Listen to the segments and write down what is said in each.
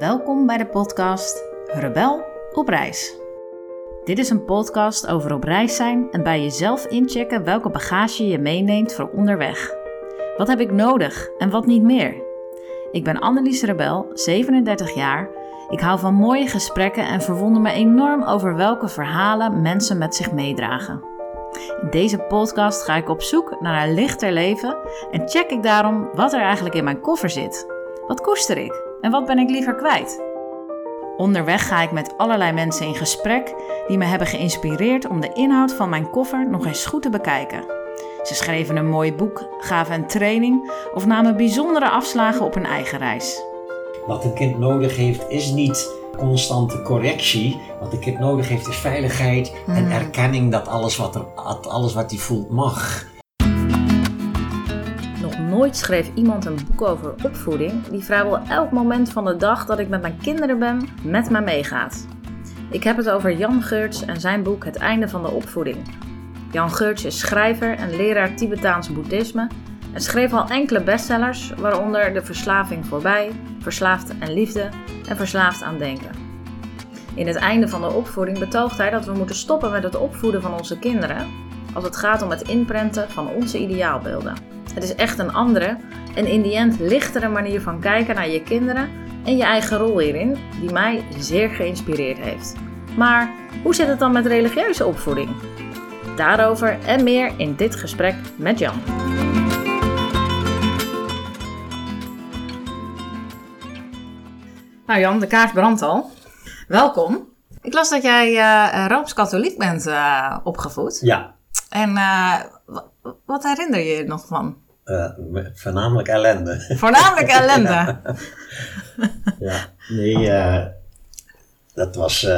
Welkom bij de podcast Rebel op reis. Dit is een podcast over op reis zijn en bij jezelf inchecken welke bagage je meeneemt voor onderweg. Wat heb ik nodig en wat niet meer? Ik ben Annelies Rebel, 37 jaar. Ik hou van mooie gesprekken en verwonder me enorm over welke verhalen mensen met zich meedragen. In deze podcast ga ik op zoek naar een lichter leven en check ik daarom wat er eigenlijk in mijn koffer zit. Wat koester ik en wat ben ik liever kwijt? Onderweg ga ik met allerlei mensen in gesprek die me hebben geïnspireerd om de inhoud van mijn koffer nog eens goed te bekijken. Ze schreven een mooi boek, gaven een training of namen bijzondere afslagen op een eigen reis. Wat een kind nodig heeft is niet constante correctie. Wat een kind nodig heeft is veiligheid en erkenning dat alles wat, er, alles wat hij voelt mag. Nog nooit schreef iemand een boek over opvoeding die vrijwel elk moment van de dag dat ik met mijn kinderen ben, met me meegaat. Ik heb het over Jan Geurts en zijn boek Het einde van de opvoeding. Jan Geurts is schrijver en leraar Tibetaans boeddhisme en schreef al enkele bestsellers, waaronder De Verslaving voorbij, Verslaafd en Liefde en Verslaafd aan Denken. In het einde van de opvoeding betoogt hij dat we moeten stoppen met het opvoeden van onze kinderen als het gaat om het inprenten van onze ideaalbeelden. Het is echt een andere en in die end lichtere manier van kijken naar je kinderen en je eigen rol hierin, die mij zeer geïnspireerd heeft. Maar hoe zit het dan met religieuze opvoeding? Daarover en meer in dit gesprek met Jan. Nou Jan, de kaart brandt al. Welkom. Ik las dat jij uh, Rooms-Katholiek bent uh, opgevoed. Ja. En uh, wat herinner je je nog van? voornamelijk ellende. Voornamelijk ellende? ja. ja. nee, dat was...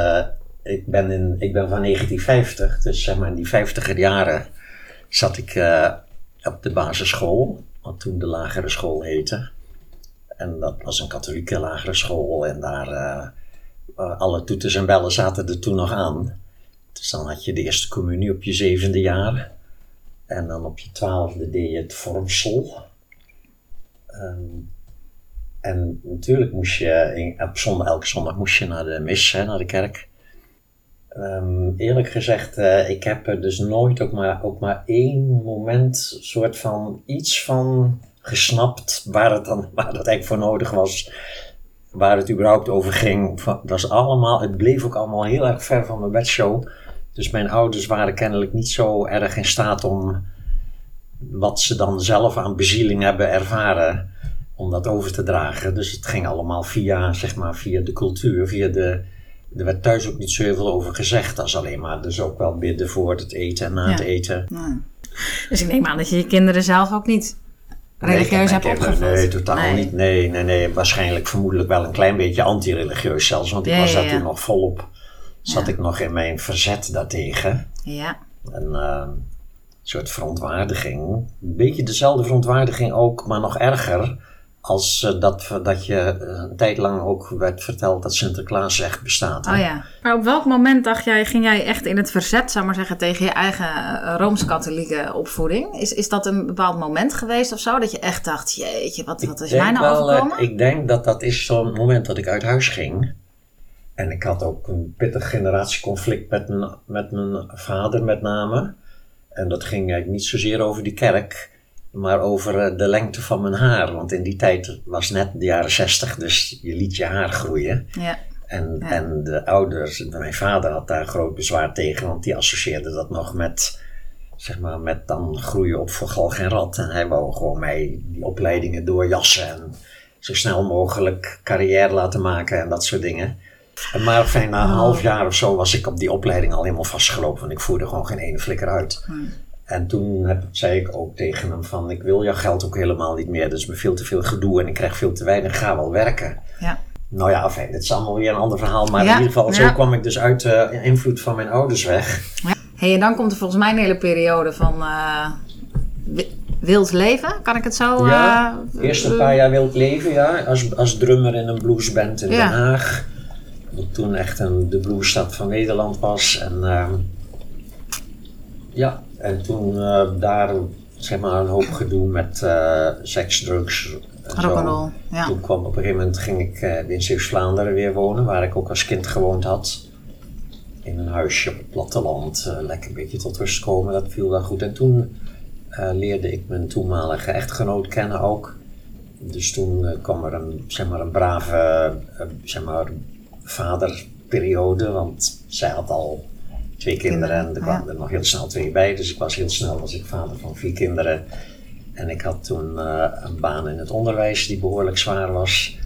ik, ben in, ik ben van 1950, dus zeg maar in die 50er jaren zat ik op de basisschool, wat toen de lagere school heette. En dat was een katholieke lagere school en daar uh, alle toeters en bellen zaten er toen nog aan. Dus dan had je de eerste communie op je zevende jaar. En dan op je twaalfde deed je het vormsel. Um, en natuurlijk moest je, in, op zondag, elke zondag moest je naar de mis, naar de kerk. Um, eerlijk gezegd, uh, ik heb er dus nooit ook maar, ook maar één moment soort van iets van gesnapt waar het dan waar het eigenlijk voor nodig was. Waar het überhaupt over ging. Het, was allemaal, het bleef ook allemaal heel erg ver van mijn bedshow. Dus mijn ouders waren kennelijk niet zo erg in staat om wat ze dan zelf aan bezieling hebben ervaren, om dat over te dragen. Dus het ging allemaal via, zeg maar, via de cultuur, via de. Er werd thuis ook niet zo heel veel over gezegd als alleen maar. Dus ook wel bidden voor het eten en na het eten. Ja. Dus ik neem aan dat je je kinderen zelf ook niet religieus nee, hebt opgevoed? Nee, totaal nee. niet. Nee, nee, nee. Waarschijnlijk vermoedelijk wel een klein beetje anti-religieus zelfs. Want ik Ja, was daar ja. toen nog volop. Zat ik nog in mijn verzet daartegen. Ja. Een eh, soort verontwaardiging. Een beetje dezelfde verontwaardiging ook, maar nog erger. Als eh, dat, dat je eh, een tijd lang ook werd verteld dat Sinterklaas echt bestaat. hè. Oh ja. Maar op welk moment dacht jij, ging jij echt in het verzet, zou maar zeggen, tegen je eigen eh, Rooms-Katholieke opvoeding? Is, is dat een bepaald moment geweest of zo? Dat je echt dacht, jeetje, wat, wat is mij nou wel, overkomen? ik denk dat dat is zo'n moment dat ik uit huis ging. En ik had ook een pittig generatieconflict met mijn, met mijn vader met name. En dat ging eigenlijk niet zozeer over die kerk, maar over eh, de lengte van mijn haar. Want in die tijd was net de jaren zestig, dus je liet je haar groeien. Ja. En, Ja. en de ouders, mijn vader had daar groot bezwaar tegen, want die associeerde dat nog met, zeg maar, met dan groeien op voor galg en rat. En hij wou gewoon mij die opleidingen doorjassen en zo snel mogelijk carrière laten maken en dat soort dingen. Maar fijn, na een Oh. half jaar of zo was ik op die opleiding al helemaal vastgelopen, want ik voerde gewoon geen ene flikker uit. Hmm. En toen heb, zei ik ook tegen hem van, ik wil jouw geld ook helemaal niet meer, dat is me veel te veel gedoe en ik krijg veel te weinig, ga wel werken. Ja. Nou ja, fijn, dit is allemaal weer een ander verhaal. Maar Ja, in ieder geval, ja. zo kwam ik dus uit de invloed van mijn ouders weg. Hey, en dan komt er volgens mij een hele periode van eh, wi- wild leven, kan ik het zo... ja, eh, eerst een paar jaar wild leven, ja. Als, als drummer in een bluesband in Ja. Den Haag. Wat toen echt een, de bluesstad van Nederland was. En ehm, ja, en toen eh, daar zeg maar een hoop gedoe met uh, seks, drugs. Rock'n'roll, ja. Toen kwam op een gegeven moment ging ik uh, in Zeeuws-Vlaanderen weer wonen, waar ik ook als kind gewoond had. In een huisje op het platteland, lekker een beetje tot rust komen, dat viel wel goed. En toen leerde ik mijn toenmalige echtgenoot kennen ook. Dus toen kwam er een, zeg maar, een brave zeg maar, vaderperiode, want zij had al twee kinderen en er kwamen er nog heel snel twee bij. Dus ik was heel snel was ik vader van vier kinderen. En ik had toen uh, een baan in het onderwijs die behoorlijk zwaar was.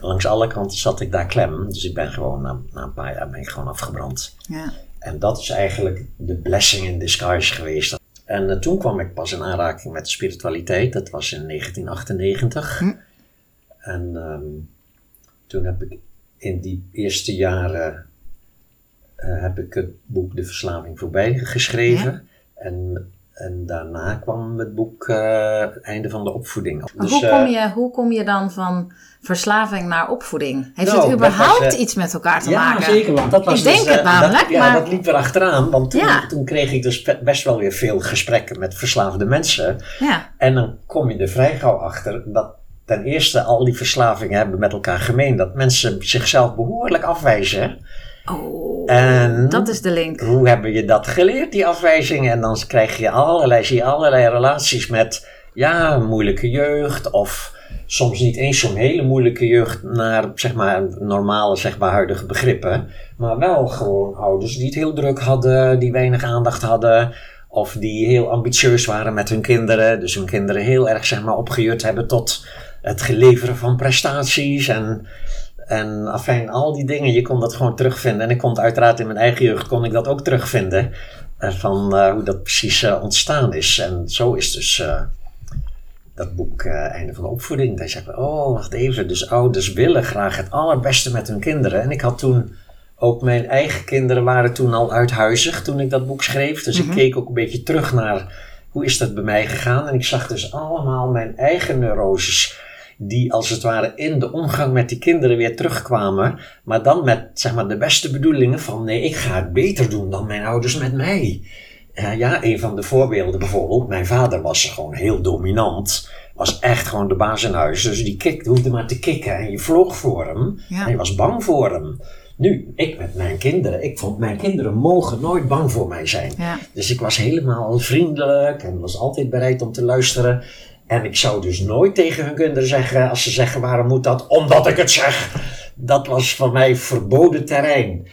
Langs alle kanten zat ik daar klem. Dus ik ben gewoon na, na een paar jaar ben ik gewoon afgebrand. Ja. En dat is eigenlijk de blessing in disguise geweest. En uh, toen kwam ik pas in aanraking met de spiritualiteit. Dat was in 1998. Hm. En um, toen heb ik in die eerste jaren uh, heb ik het boek De Verslaving voorbij geschreven. En, en daarna kwam het boek uh, Einde van de Opvoeding. Dus, hoe, kom je, hoe kom je dan van verslaving naar opvoeding? Heeft nou, het überhaupt was, iets met elkaar te ja, maken? Ja, zeker. Want dat was ik denk dus, het namelijk. Dat, ja, maar... dat liep erachteraan. Want toen, ja. toen kreeg ik dus best wel weer veel gesprekken met verslaafde mensen. Ja. En dan kom je er vrij gauw achter dat ten eerste al die verslavingen hebben met elkaar gemeen. Dat mensen zichzelf behoorlijk afwijzen. Oh, en dat is de link. Hoe hebben je dat geleerd, die afwijzingen? En dan krijg je allerlei, zie je allerlei relaties met, ja, moeilijke jeugd of soms niet eens zo'n hele moeilijke jeugd naar, zeg maar, normale, zeg maar, huidige begrippen. Maar wel gewoon ouders die het heel druk hadden, die weinig aandacht hadden. Of die heel ambitieus waren met hun kinderen. Dus hun kinderen heel erg, zeg maar, opgejut hebben tot het geleveren van prestaties en en afijn, al die dingen, je kon dat gewoon terugvinden. En ik kon het uiteraard in mijn eigen jeugd kon ik dat ook terugvinden. Uh, van uh, hoe dat precies uh, ontstaan is. En zo is dus dat boek Einde van de Opvoeding. Daar zeggen we, oh wacht even, dus ouders willen graag het allerbeste met hun kinderen. En ik had toen, ook mijn eigen kinderen waren toen al uithuizig toen ik dat boek schreef. Dus mm -hmm. ik keek ook een beetje terug naar hoe is dat bij mij gegaan. En ik zag dus allemaal mijn eigen neuroses die als het ware in de omgang met die kinderen weer terugkwamen, maar dan met zeg maar, de beste bedoelingen van nee, ik ga het beter doen dan mijn ouders met mij. Uh, ja, een van de voorbeelden bijvoorbeeld, mijn vader was gewoon heel dominant, was echt gewoon de baas in huis, dus die kikte, hoefde maar te kikken en je vloog voor hem ja. en je was bang voor hem. Nu, ik met mijn kinderen, ik vond mijn kinderen mogen nooit bang voor mij zijn. Ja. Dus ik was helemaal vriendelijk en was altijd bereid om te luisteren. En ik zou dus nooit tegen hun kinderen zeggen, als ze zeggen waarom moet dat? Omdat ik het zeg. Dat was voor mij verboden terrein.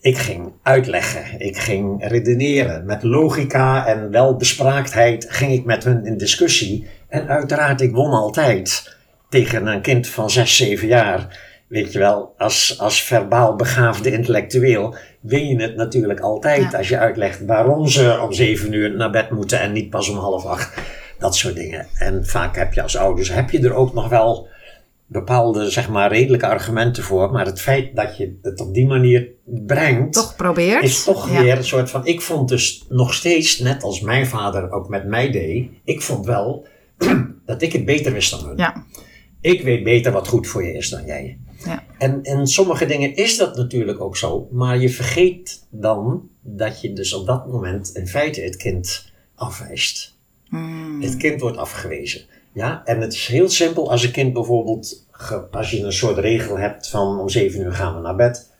Ik ging uitleggen, ik ging redeneren. Met logica en welbespraaktheid ging ik met hun in discussie. En uiteraard, ik won altijd tegen een kind van 6, 7 jaar. Weet je wel, als, als verbaal begaafde intellectueel win je het natuurlijk altijd Ja. als je uitlegt waarom ze om 7 uur naar bed moeten en niet pas om half acht. Dat soort dingen. En vaak heb je als ouders, heb je er ook nog wel bepaalde, zeg maar, redelijke argumenten voor. Maar het feit dat je het op die manier brengt, Toch probeert. is toch Ja. weer een soort van. Ik vond dus nog steeds, net als mijn vader ook met mij deed, ik vond wel dat ik het beter wist dan hun. Ja. Ik weet beter wat goed voor je is dan jij. Ja. En in sommige dingen is dat natuurlijk ook zo, maar je vergeet dan dat je dus op dat moment in feite het kind afwijst. Hmm. Het kind wordt afgewezen. Ja, en het is heel simpel als een kind bijvoorbeeld, als je een soort regel hebt van om zeven uur gaan we naar bed.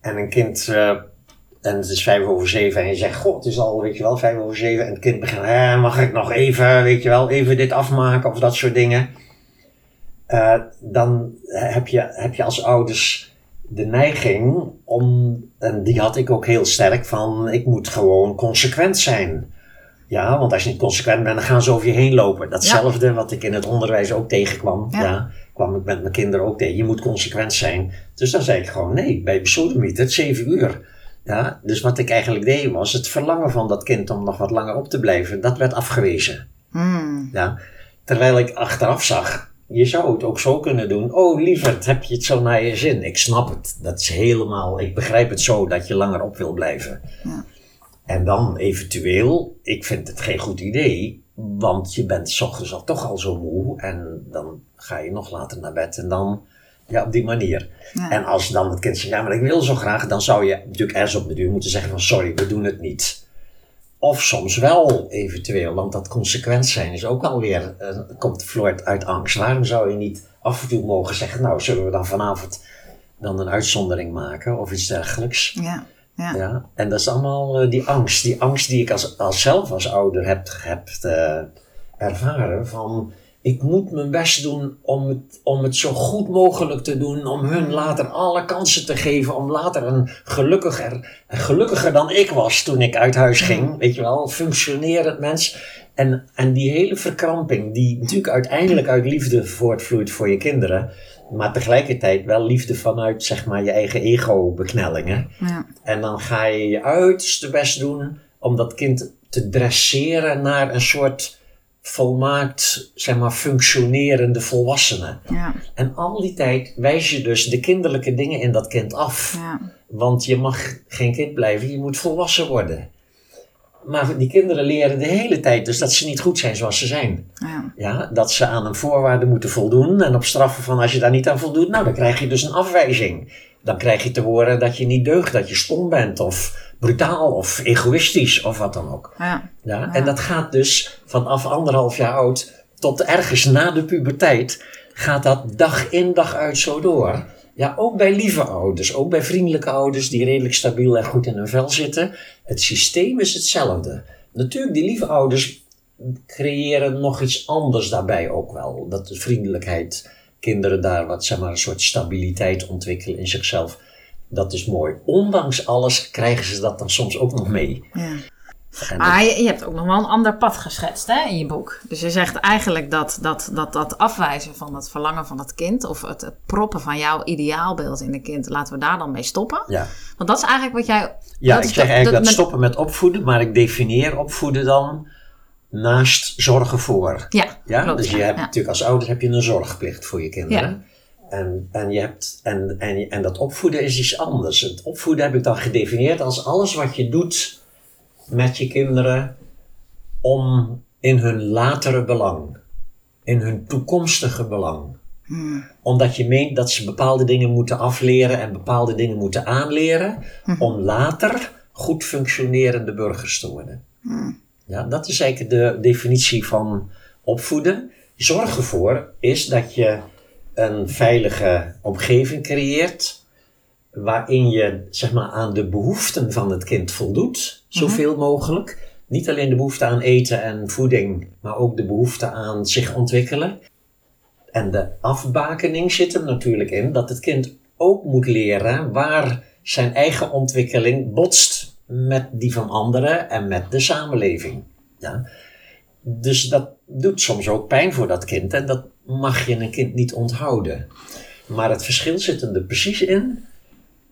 En een kind, eh, en het is vijf over zeven en je zegt, goh, het is al, weet je wel, vijf over zeven. En het kind begint, mag ik nog even, weet je wel, even dit afmaken of dat soort dingen. Eh, dan heb je, heb je als ouders de neiging om, en die had ik ook heel sterk, van ik moet gewoon consequent zijn. Ja, want als je niet consequent bent, dan gaan ze over je heen lopen. Datzelfde wat ik in het onderwijs ook tegenkwam. Ja. Ja. kwam ik met mijn kinderen ook tegen. Je moet consequent zijn. Dus dan zei ik gewoon nee, bij besodemiet het zeven uur. Ja, dus wat ik eigenlijk deed was het verlangen van dat kind om nog wat langer op te blijven. Dat werd afgewezen. Hmm. Ja. Terwijl ik achteraf zag, je zou het ook zo kunnen doen. Oh lieverd, heb je het zo naar je zin? Ik snap het. Dat is helemaal, ik begrijp het zo dat je langer op wil blijven. Ja. En dan eventueel, ik vind het geen goed idee, want je bent 's ochtends al toch al zo moe en dan ga je nog later naar bed en dan, ja, op die manier. Ja. En als dan het kind zegt, ja, maar ik wil zo graag, dan zou je natuurlijk ergens op de duur moeten zeggen van, sorry, we doen het niet. Of soms wel eventueel, want dat consequent zijn is ook alweer, uh, komt voort uit angst. Waarom zou je niet af en toe mogen zeggen, nou zullen we dan vanavond dan een uitzondering maken of iets dergelijks. Ja. Ja. ja. En dat is allemaal uh, die angst. Die angst die ik als, als zelf als ouder heb, heb uh, ervaren van ik moet mijn best doen om het, om het zo goed mogelijk te doen, om hun later alle kansen te geven, om later een gelukkiger, gelukkiger dan ik was toen ik uit huis ging, weet je wel, functionerend mens. En, en die hele verkramping, die natuurlijk uiteindelijk uit liefde voortvloeit voor je kinderen, maar tegelijkertijd wel liefde vanuit zeg maar je eigen ego-beknellingen. Ja. En dan ga je je uiterste best doen om dat kind te dresseren naar een soort volmaakt, zeg maar, functionerende volwassene. Ja. En al die tijd wijs je dus de kinderlijke dingen in dat kind af. Ja. Want je mag geen kind blijven, je moet volwassen worden. Maar die kinderen leren de hele tijd dus dat ze niet goed zijn zoals ze zijn. Ja. Ja, dat ze aan een voorwaarde moeten voldoen. En op straffen van als je daar niet aan voldoet, nou dan krijg je dus een afwijzing. Dan krijg je te horen dat je niet deugt, dat je stom bent of brutaal of egoïstisch of wat dan ook. Ja. Ja, En dat gaat dus vanaf anderhalf jaar oud tot ergens na de puberteit, gaat dat dag in dag uit zo door. Ja, ook bij lieve ouders, ook bij vriendelijke ouders die redelijk stabiel en goed in hun vel zitten. Het systeem is hetzelfde. Natuurlijk, die lieve ouders creëren nog iets anders daarbij ook wel. Dat de vriendelijkheid, kinderen daar wat, zeg maar, een soort stabiliteit ontwikkelen in zichzelf. Dat is mooi. Ondanks alles krijgen ze dat dan soms ook nog mee. Ja. En Maar je, je hebt ook nog wel een ander pad geschetst hè, in je boek. Dus je zegt eigenlijk dat dat, dat, dat afwijzen van het verlangen van het kind... of het, het proppen van jouw ideaalbeeld in een kind... laten we daar dan mee stoppen. ja. Want dat is eigenlijk wat jij... Ja, ik zeg de- eigenlijk de- dat met- stoppen met opvoeden, maar ik definieer opvoeden dan naast zorgen voor. Ja, Ja, klopt, dus je ja, hebt ja. natuurlijk als ouder heb je een zorgplicht voor je kinderen. En, en, je hebt, en, en, en dat opvoeden is iets anders. Het opvoeden heb ik dan gedefinieerd als alles wat je doet met je kinderen om in hun latere belang, in hun toekomstige belang. Omdat je meent dat ze bepaalde dingen moeten afleren en bepaalde dingen moeten aanleren om later goed functionerende burgers te worden. Ja, dat is eigenlijk de definitie van opvoeden. Zorg ervoor is dat je een veilige omgeving creëert waarin je zeg maar, aan de behoeften van het kind voldoet, zoveel mogelijk. Niet alleen de behoefte aan eten en voeding, maar ook de behoefte aan zich ontwikkelen. En de afbakening zit er natuurlijk in dat het kind ook moet leren waar zijn eigen ontwikkeling botst met die van anderen en met de samenleving. Ja. Dus dat doet soms ook pijn voor dat kind en dat mag je een kind niet onthouden. Maar het verschil zit er precies in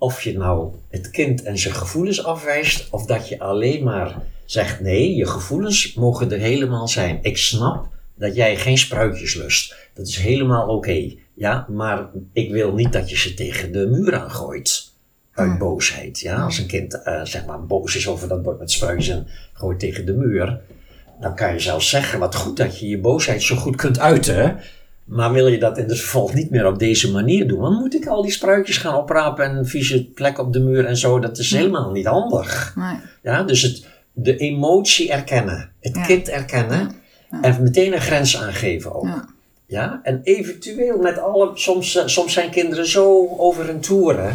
of je nou het kind en zijn gevoelens afwijst of dat je alleen maar zegt nee, je gevoelens mogen er helemaal zijn. Ik snap dat jij geen spruitjes lust. Dat is helemaal oké. ja, maar ik wil niet dat je ze tegen de muur aangooit. Uit boosheid. Ja, als een kind eh, zeg maar boos is over dat bord met spruitjes en gooit tegen de muur. Dan kan je zelfs zeggen, wat goed dat je je boosheid zo goed kunt uiten. Maar wil je dat in het vervolg niet meer op deze manier doen? Dan moet ik al die spruitjes gaan oprapen en vieze plek op de muur en zo. Dat is helemaal niet handig. Nee. Ja, dus het, de emotie erkennen, het Ja. kind erkennen en meteen een grens aangeven ook. Ja. Ja, en eventueel met alle, soms, eh, soms zijn kinderen zo over hun toeren.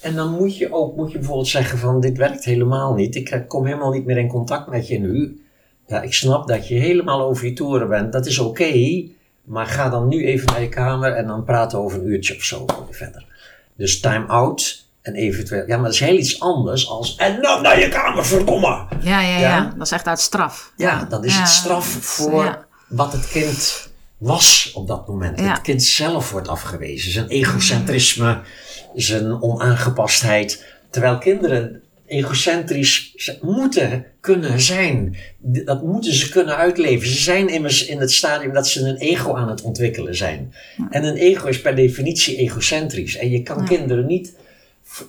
En dan moet je ook, moet je bijvoorbeeld zeggen van dit werkt helemaal niet. Ik eh, kom helemaal niet meer in contact met je nu. Ja, ik snap dat je helemaal over je toeren bent. Dat is oké. Maar ga dan nu even naar je kamer en dan praten we over een uurtje of zo verder. Dus time out en eventueel. Ja, maar dat is heel iets anders als. En dan naar je kamer, verdomme! Ja, ja, ja, Ja. Dat is echt uit straf. Ja, dan is Ja, het straf voor ja. wat het kind was op dat moment. Ja. Het kind zelf wordt afgewezen. Zijn egocentrisme, zijn onaangepastheid. Terwijl kinderen egocentrisch moeten kunnen zijn. Dat moeten ze kunnen uitleven. Ze zijn immers in het stadium dat ze een ego aan het ontwikkelen zijn. En een ego is per definitie egocentrisch. En je kan kinderen niet,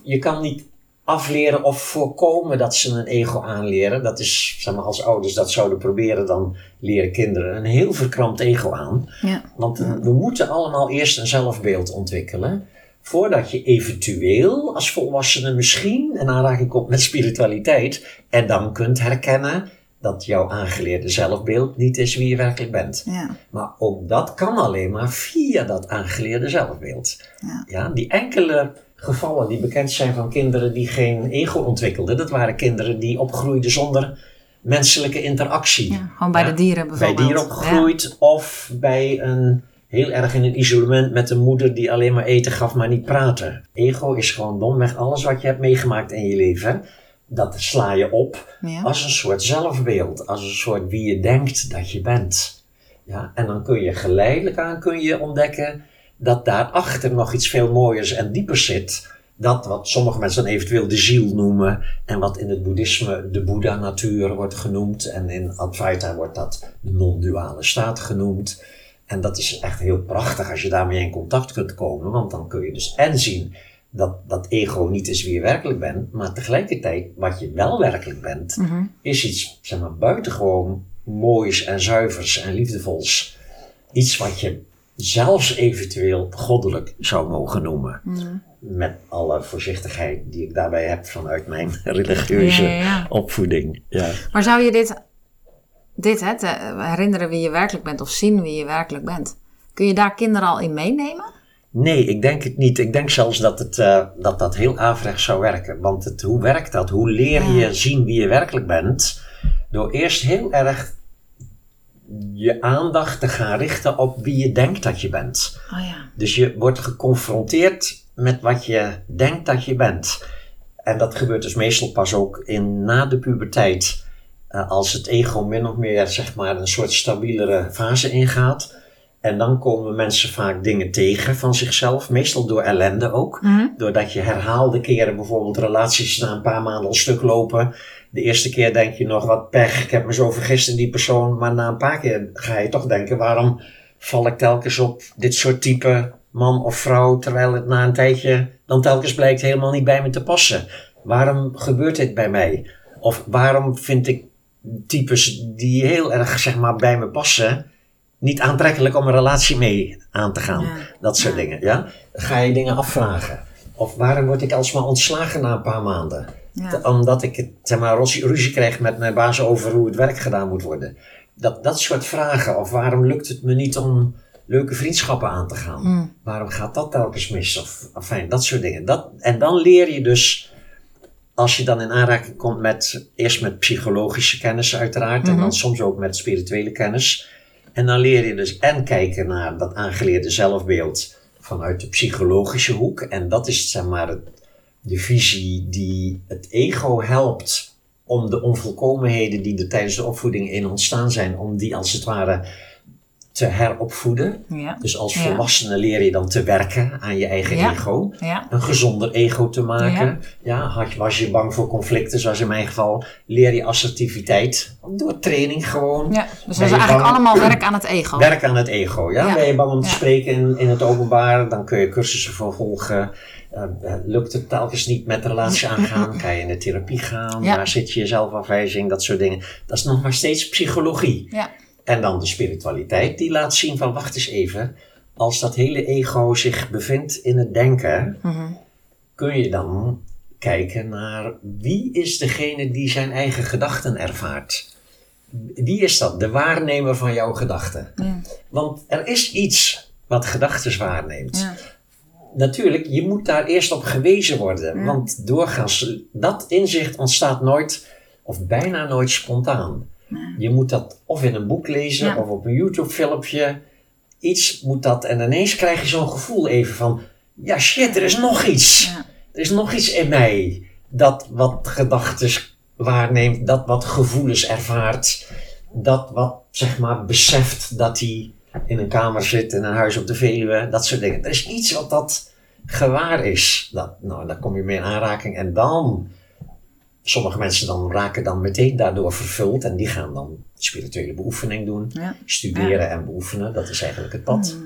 je kan niet afleren of voorkomen dat ze een ego aanleren. Dat is, zeg maar, als ouders dat zouden proberen, dan leren kinderen een heel verkrampt ego aan. Ja. Want we moeten allemaal eerst een zelfbeeld ontwikkelen voordat je eventueel als volwassene misschien in aanraking komt met spiritualiteit en dan kunt herkennen dat jouw aangeleerde zelfbeeld niet is wie je werkelijk bent. Ja. Maar ook dat kan alleen maar via dat aangeleerde zelfbeeld. Ja. Ja, die enkele gevallen die bekend zijn van kinderen die geen ego ontwikkelden, dat waren kinderen die opgroeiden zonder menselijke interactie. Ja, gewoon bij de dieren bij bijvoorbeeld. dieren opgegroeid of bij een heel erg in een isolement met een moeder die alleen maar eten gaf, maar niet praten. Ego is gewoon domweg alles wat je hebt meegemaakt in je leven. Dat sla je op Ja. Als een soort zelfbeeld, als een soort wie je denkt dat je bent. Ja, en dan kun je geleidelijk aan kun je ontdekken dat daarachter nog iets veel mooiers en diepers zit. Dat wat sommige mensen dan eventueel de ziel noemen. En wat in het boeddhisme de Boeddha-natuur wordt genoemd. En in Advaita wordt dat de non-duale staat genoemd. En dat is echt heel prachtig als je daarmee in contact kunt komen. Want dan kun je dus en zien dat dat ego niet is wie je werkelijk bent. Maar tegelijkertijd wat je wel werkelijk bent Mhm. is iets, zeg maar, buitengewoon moois en zuivers en liefdevols. Iets wat je zelfs eventueel goddelijk zou mogen noemen. Mhm. Met alle voorzichtigheid die ik daarbij heb vanuit mijn religieuze Ja, ja, ja. opvoeding. Ja. Maar zou je dit, dit hè, herinneren wie je werkelijk bent of zien wie je werkelijk bent, kun je daar kinderen al in meenemen? Nee, ik denk het niet. Ik denk zelfs dat het, eh, dat, dat heel averechts zou werken. Want het, hoe werkt dat? Hoe leer je zien wie je werkelijk bent? Door eerst heel erg je aandacht te gaan richten op wie je denkt dat je bent. Oh ja. Dus je wordt geconfronteerd met wat je denkt dat je bent. En dat gebeurt dus meestal pas ook in na de puberteit. Eh, als het ego min of meer zeg maar een soort stabielere fase ingaat. En dan komen mensen vaak dingen tegen van zichzelf, meestal door ellende ook. Mhm. Doordat je herhaalde keren bijvoorbeeld relaties na een paar maanden al stuk lopen. De eerste keer denk je nog wat pech, ik heb me zo vergist in die persoon. Maar na een paar keer ga je toch denken, waarom val ik telkens op dit soort type man of vrouw, terwijl het na een tijdje dan telkens blijkt helemaal niet bij me te passen. Waarom gebeurt dit bij mij? Of waarom vind ik types die heel erg zeg maar, bij me passen, niet aantrekkelijk om een relatie mee aan te gaan? Ja. Dat soort dingen, ja? Ga je dingen afvragen? Of waarom word ik alsmaar ontslagen na een paar maanden? Ja. Omdat ik zeg maar, ruzie, krijg met mijn baas over hoe het werk gedaan moet worden. Dat, dat soort vragen. Of waarom lukt het me niet om leuke vriendschappen aan te gaan? Mm. Waarom gaat dat telkens mis? Of, enfin, dat soort dingen. Dat, en dan leer je dus, als je dan in aanraking komt met, eerst met psychologische kennis uiteraard. En Mhm. dan soms ook met spirituele kennis. En dan leer je dus en kijken naar dat aangeleerde zelfbeeld vanuit de psychologische hoek. En dat is zeg maar het, de visie die het ego helpt om de onvolkomenheden die er tijdens de opvoeding in ontstaan zijn, om die als het ware te heropvoeden. Ja. Dus als volwassene leer je dan te werken aan je eigen Ja. ego. Ja. Een gezonder ego te maken. Ja. had was je bang voor conflicten, zoals in mijn geval, leer je assertiviteit. Door training gewoon. ja. Dus dat is eigenlijk bang- allemaal werk aan het ego. Werk aan het ego. Ja? Ben je bang om te spreken in, in het openbaar, dan kun je cursussen voor volgen. Eh, eh, lukt het telkens niet met de relatie aangaan, kan je in de therapie gaan. Ja. Waar zit je zelfafwijzing, dat soort dingen. Dat is nog maar steeds psychologie. Ja. En dan de spiritualiteit, die laat zien van wacht eens even. Als dat hele ego zich bevindt in het denken, Mhm. kun je dan kijken naar wie is degene die zijn eigen gedachten ervaart. Wie is dat? De waarnemer van jouw gedachten. Ja. Want er is iets wat gedachten waarneemt. Ja. Natuurlijk, je moet daar eerst op gewezen worden. Ja. Want doorgaans, dat inzicht ontstaat nooit, of bijna nooit spontaan. Je moet dat of in een boek lezen, Ja. of op een YouTube-filmpje. Iets moet dat, en ineens krijg je zo'n gevoel even van, ja shit, er is nog iets. Ja. Er is nog iets in mij dat wat gedachten waarneemt, dat wat gevoelens ervaart, dat wat zeg maar beseft dat hij in een kamer zit, in een huis op de Veluwe, dat soort dingen. Er is iets wat dat gewaar is. Dat, nou, daar kom je mee in aanraking en dan, sommige mensen dan raken dan meteen daardoor vervuld en die gaan dan spirituele beoefening doen, Ja. studeren en beoefenen. Dat is eigenlijk het pad.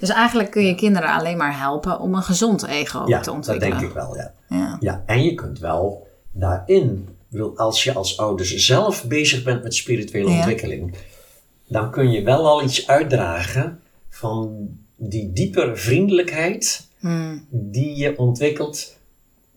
Dus eigenlijk kun je kinderen alleen maar helpen om een gezond ego Ja, te dat ontwikkelen. denk ik wel, ja. Ja. Ja, en je kunt wel daarin, als je als ouders zelf bezig bent met spirituele Ja. ontwikkeling, dan kun je wel al iets uitdragen van die diepere vriendelijkheid Hmm. die je ontwikkelt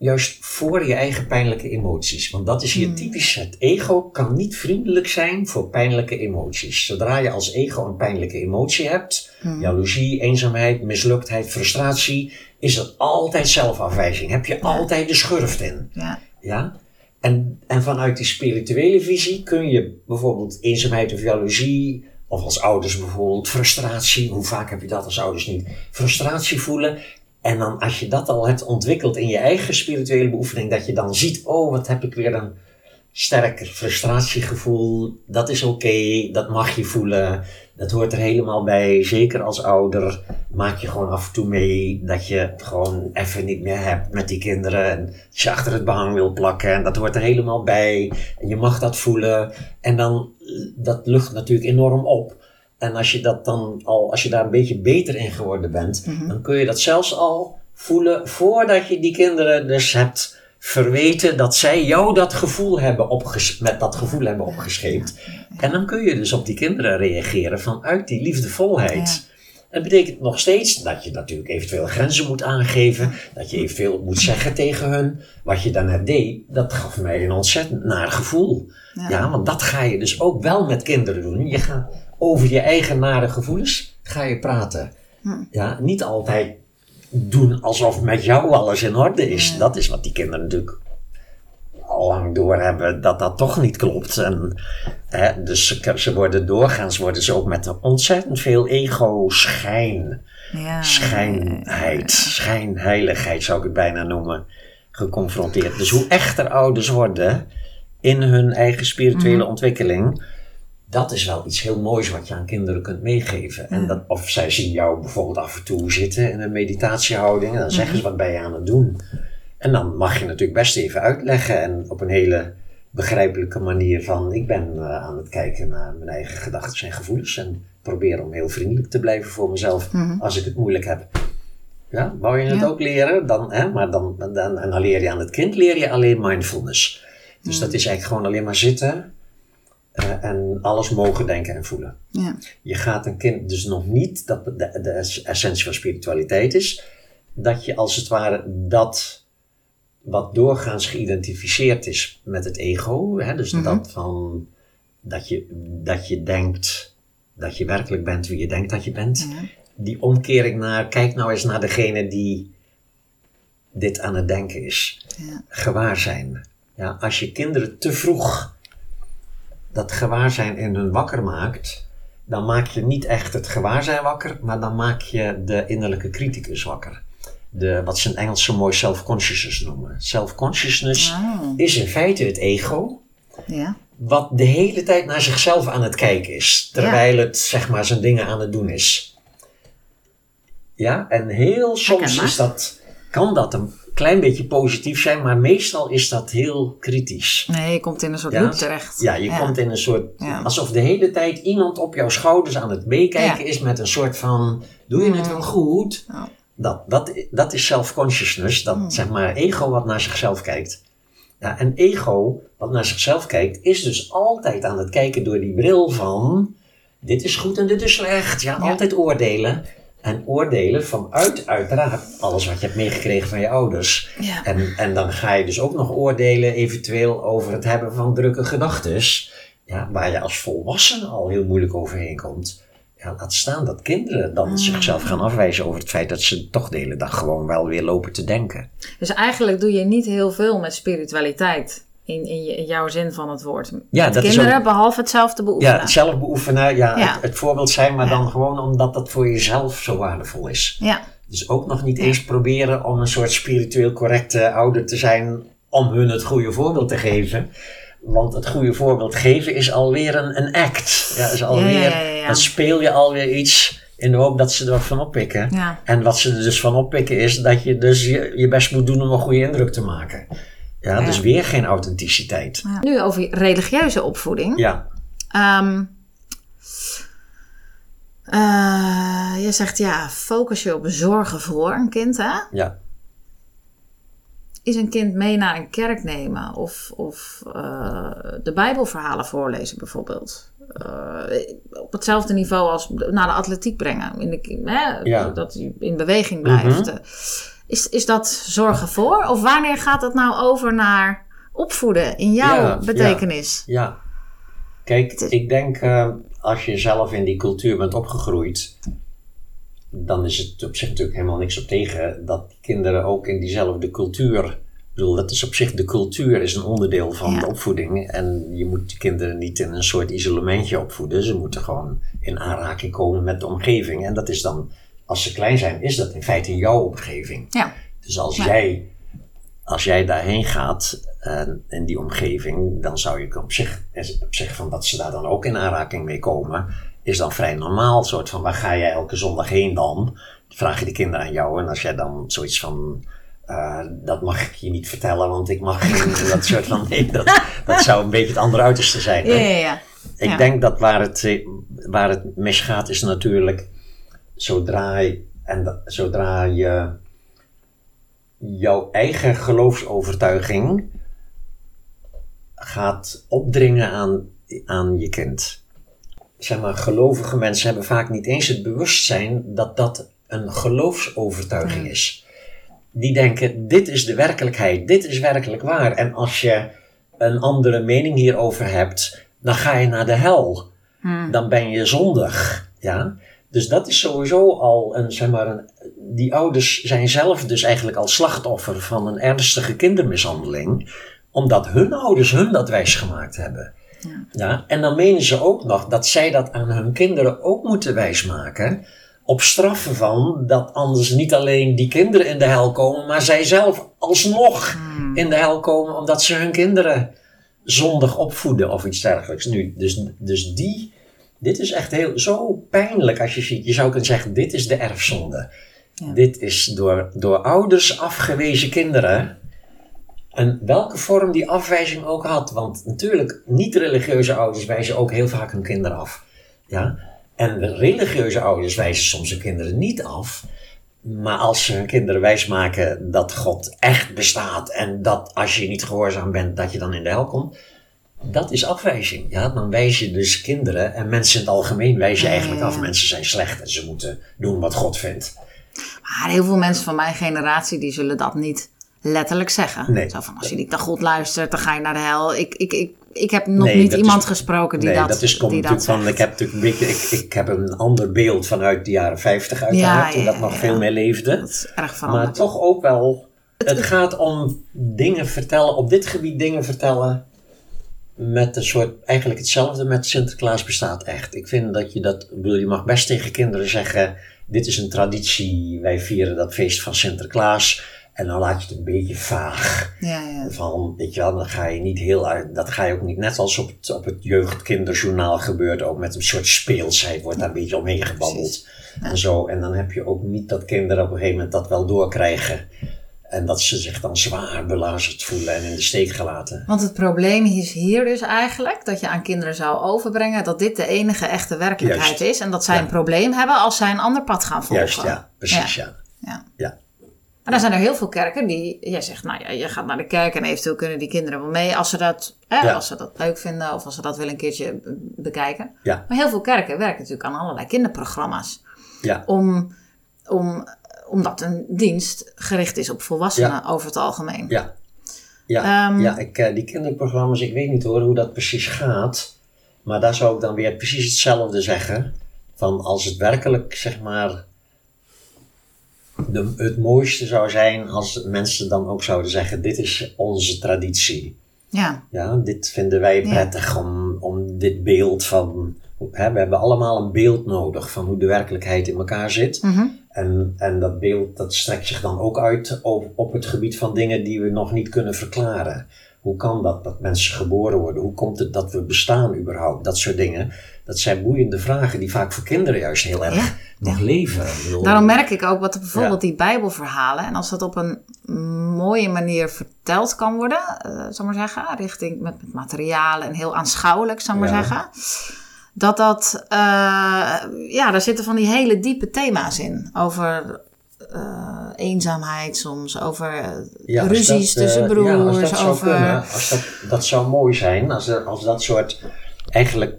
juist voor je eigen pijnlijke emoties. Want dat is hier Hmm. typisch. Het ego kan niet vriendelijk zijn voor pijnlijke emoties. Zodra je als ego een pijnlijke emotie hebt, Hmm. jaloezie, eenzaamheid, misluktheid, frustratie, is er altijd zelfafwijzing. Heb je altijd de schurft in. Ja. Ja? En, en vanuit die spirituele visie kun je bijvoorbeeld eenzaamheid of jaloezie, of als ouders bijvoorbeeld frustratie, hoe vaak heb je dat als ouders niet, frustratie voelen. En dan als je dat al hebt ontwikkeld in je eigen spirituele beoefening, dat je dan ziet, oh wat heb ik weer een sterker frustratiegevoel, dat is oké, dat mag je voelen, dat hoort er helemaal bij. Zeker als ouder maak je gewoon af en toe mee dat je het gewoon even niet meer hebt met die kinderen. En dat je achter het behang wil plakken en dat hoort er helemaal bij. En je mag dat voelen en dan, eh, dat lucht natuurlijk enorm op. En als je dat dan al, als je daar een beetje beter in geworden bent, dan kun je dat zelfs al voelen voordat je die kinderen dus hebt verweten dat zij jou dat gevoel hebben met dat gevoel hebben opgescheept. En dan kun je dus op die kinderen reageren vanuit die liefdevolheid. Dat betekent nog steeds dat je natuurlijk eventueel grenzen moet aangeven, dat je eventueel moet zeggen tegen hun. Wat je daarnet deed, dat gaf mij een ontzettend naar gevoel. Ja. Ja. want dat ga je dus ook wel met kinderen doen. Je gaat over je eigen nare gevoelens ga je praten. Ja, niet altijd doen alsof met jou alles in orde is. Dat is wat die kinderen natuurlijk al lang doorhebben dat dat toch niet klopt. En, hè, dus ze, ze worden doorgaans worden ze ook met ontzettend veel ego-schijn, Ja. schijnheid, schijnheiligheid zou ik het bijna noemen, geconfronteerd. Dus hoe echter ouders worden in hun eigen spirituele ontwikkeling, dat is wel iets heel moois wat je aan kinderen kunt meegeven. En dat, of zij zien jou bijvoorbeeld af en toe zitten in een meditatiehouding en dan zeggen ze wat ben je aan het doen. En dan mag je natuurlijk best even uitleggen en op een hele begrijpelijke manier van ik ben eh, aan het kijken naar mijn eigen gedachten en gevoelens en probeer om heel vriendelijk te blijven voor mezelf als ik het moeilijk heb. Ja, wou je het Ja. ook leren? Dan, hè, maar dan, dan, en dan leer je aan het kind leer je alleen mindfulness. Dus dat is eigenlijk gewoon alleen maar zitten eh, en alles mogen denken en voelen. Ja. Je gaat een kind dus nog niet, dat de, de essentie van spiritualiteit is, dat je als het ware dat wat doorgaans geïdentificeerd is met het ego, hè, dus dat van dat je, dat je denkt dat je werkelijk bent wie je denkt dat je bent, die omkering naar, kijk nou eens naar degene die dit aan het denken is. Ja. Gewaarzijn. Ja, als je kinderen te vroeg dat gewaarzijn in hun wakker maakt, dan maak je niet echt het gewaarzijn wakker, maar dan maak je de innerlijke criticus wakker. De, wat ze in Engels zo mooi self-consciousness noemen. Self-consciousness is in feite het ego, Ja. wat de hele tijd naar zichzelf aan het kijken is, terwijl het zeg maar zijn dingen aan het doen is. Ja, en heel soms is dat, kan dat een klein beetje positief zijn, maar meestal is dat heel kritisch. Nee, je komt in een soort Ja. loop terecht. Ja, je komt in een soort, Ja. alsof de hele tijd iemand op jouw schouders aan het meekijken is met een soort van, doe je het wel goed? Dat, dat, dat is self-consciousness, dat Hmm. zeg maar ego wat naar zichzelf kijkt. Ja, en ego wat naar zichzelf kijkt, is dus altijd aan het kijken door die bril van, dit is goed en dit is slecht. Ja. altijd oordelen. En oordelen vanuit uiteraard alles wat je hebt meegekregen van je ouders. Ja. En, en dan ga je dus ook nog oordelen eventueel over het hebben van drukke gedachtes. Ja, waar je als volwassene al heel moeilijk overheen komt. Ja, laat staan dat kinderen dan zichzelf gaan afwijzen over het feit dat ze toch de hele dag gewoon wel weer lopen te denken. Dus eigenlijk doe je niet heel veel met spiritualiteit. In, in, jouw zin van het woord. Ja, is kinderen, ook- behalve het zelf te beoefenen. Ja, het zelf beoefenen, ja, Ja. Het, het voorbeeld zijn, maar Ja. dan gewoon omdat dat voor jezelf zo waardevol is. Ja. Dus ook nog niet eens proberen om een soort spiritueel correcte ouder te zijn om hun het goede voorbeeld te geven. Want het goede voorbeeld geven is alweer een, een act. Ja, is alweer. Dan speel je alweer iets in de hoop dat ze er wat van oppikken. Ja. En wat ze er dus van oppikken is dat je dus je, je best moet doen om een goede indruk te maken. Ja, Ja. dus weer geen authenticiteit. Ja. Nu over religieuze opvoeding. Ja, Ehm, eh, je zegt ja, focus je op zorgen voor een kind, hè? ja. Is een kind mee naar een kerk nemen of, of eh, de Bijbelverhalen voorlezen bijvoorbeeld? op hetzelfde niveau als naar de atletiek brengen. In de, hè, Ja. Dat hij in beweging blijft. Mhm. Is, is dat zorgen voor? Of wanneer gaat dat nou over naar opvoeden in jouw Ja, betekenis? Ja. Kijk, Het is- ik denk eh, als je zelf in die cultuur bent opgegroeid, dan is het op zich natuurlijk helemaal niks op tegen dat die kinderen ook in diezelfde cultuur. Ik bedoel, dat is op zich, de cultuur is een onderdeel van Ja. de opvoeding. En je moet die kinderen niet in een soort isolementje opvoeden. Ze moeten gewoon in aanraking komen met de omgeving. En dat is dan, als ze klein zijn, is dat in feite jouw omgeving. Ja. Dus als Ja. jij, als jij daarheen gaat en in die omgeving, dan zou je op zich, op zich van dat ze daar dan ook in aanraking mee komen, is dan vrij normaal. Soort van waar ga jij elke zondag heen dan? Vraag je de kinderen aan jou en als jij dan zoiets van. eh, dat mag ik je niet vertellen, want ik mag geen. dat soort van. Nee, dat, dat zou een beetje het andere uiterste zijn. Ja, hè? ja, ja. Ik denk dat waar het, waar het misgaat is natuurlijk zodra je, en dat- zodra je jouw eigen geloofsovertuiging gaat opdringen aan, aan je kind. Zeg maar, gelovige mensen hebben vaak niet eens het bewustzijn dat dat een geloofsovertuiging is. Die denken, dit is de werkelijkheid, dit is werkelijk waar. En als je een andere mening hierover hebt, dan ga je naar de hel. Hm. Dan ben je zondig. Ja? Dus dat is sowieso al een, zeg maar, een, die ouders zijn zelf dus eigenlijk al slachtoffer van een ernstige kindermishandeling, omdat hun ouders hun dat wijsgemaakt hebben. Ja. Ja? En dan menen ze ook nog dat zij dat aan hun kinderen ook moeten wijsmaken. Op straffen van dat anders niet alleen die kinderen in de hel komen, maar zij zelf alsnog Hm. in de hel komen omdat ze hun kinderen zondig opvoeden of iets dergelijks. Nu, dus, dus die, dit is echt heel, zo pijnlijk als je ziet. Je zou kunnen zeggen, dit is de erfzonde. Ja. Dit is door, door ouders afgewezen kinderen. En welke vorm die afwijzing ook had. Want natuurlijk, niet-religieuze ouders wijzen ook heel vaak hun kinderen af. Ja? En de religieuze ouders wijzen soms hun kinderen niet af. Maar als ze hun kinderen wijsmaken dat God echt bestaat en dat als je niet gehoorzaam bent, dat je dan in de hel komt, dat is afwijzing. Ja, dan wijs je dus kinderen en mensen in het algemeen wijs je Ja, eigenlijk ja, af. ja. Mensen zijn slecht en ze moeten doen wat God vindt. Maar heel veel mensen van mijn generatie die zullen dat niet letterlijk zeggen. Nee. Zo van als je niet naar God luistert, dan ga je naar de hel. Ik, ik, ik, ik heb nog Nee, niet iemand is- gesproken die nee, dat dat is komt natuurlijk van. Ik heb natuurlijk ik, ik heb een ander beeld vanuit de jaren 50 uiteraard, toen dat nog veel meer leefde. Dat is erg veranderd. Maar toch ook wel. Het gaat om dingen vertellen, op dit gebied dingen vertellen. Met een soort, eigenlijk hetzelfde met Sinterklaas bestaat echt. Ik vind dat je dat, bedoel, je mag best tegen kinderen zeggen: Dit is een traditie, wij vieren dat feest van Sinterklaas. En dan laat je het een beetje vaag. Ja, ja. Van, weet je wel, dan ga je niet heel uit, dat ga je ook niet, net als op het, op het jeugdkinderjournaal gebeurt, ook met een soort speelsheid wordt daar een beetje omheen gebabbeld. En zo, en dan heb je ook niet dat kinderen op een gegeven moment dat wel doorkrijgen. En dat ze zich dan zwaar belazerd voelen en in de steek gelaten. Want het probleem is hier dus eigenlijk dat je aan kinderen zou overbrengen dat dit de enige echte werkelijkheid Juist. is. En dat zij Ja. een probleem hebben als zij een ander pad gaan volgen. Juist, ja, precies, ja. Ja. Ja. Maar dan zijn er heel veel kerken die, jij zegt, nou ja, je gaat naar de kerk en eventueel kunnen die kinderen wel mee als ze dat, hè, Ja. als ze dat leuk vinden of als ze dat willen een keertje bekijken. Ja. Maar heel veel kerken werken natuurlijk aan allerlei kinderprogramma's. Ja. Om, om, omdat een dienst gericht is op volwassenen over het algemeen. Ja, ja, Ehm, ja ik, eh, die kinderprogramma's, ik weet niet hoor hoe dat precies gaat. Maar daar zou ik dan weer precies hetzelfde zeggen. Van als het werkelijk, zeg maar, de, het mooiste zou zijn als mensen dan ook zouden zeggen: Dit is onze traditie. Ja, Ja, dit vinden wij Ja. prettig om, om dit beeld van. Hè, we hebben allemaal een beeld nodig van hoe de werkelijkheid in elkaar zit. Mhm. En, en dat beeld dat strekt zich dan ook uit op, op het gebied van dingen die we nog niet kunnen verklaren. Hoe kan dat, dat mensen geboren worden? Hoe komt het dat we bestaan überhaupt? Dat soort dingen. Dat zijn boeiende vragen die vaak voor kinderen juist heel erg Ja, nog leven. Bedoel, Daarom merk ik ook wat bijvoorbeeld Ja. die Bijbelverhalen, en als dat op een mooie manier verteld kan worden, eh zal maar zeggen, richting met, met materialen en heel aanschouwelijk, zal maar Ja. zeggen. Dat dat, eh, ja, daar zitten van die hele diepe thema's in. Over eh, eenzaamheid soms, over eh, Ja, ruzies dat, tussen broers, ja, als dat zou over... kunnen, als dat, dat zou mooi zijn, als, er, als dat soort eigenlijk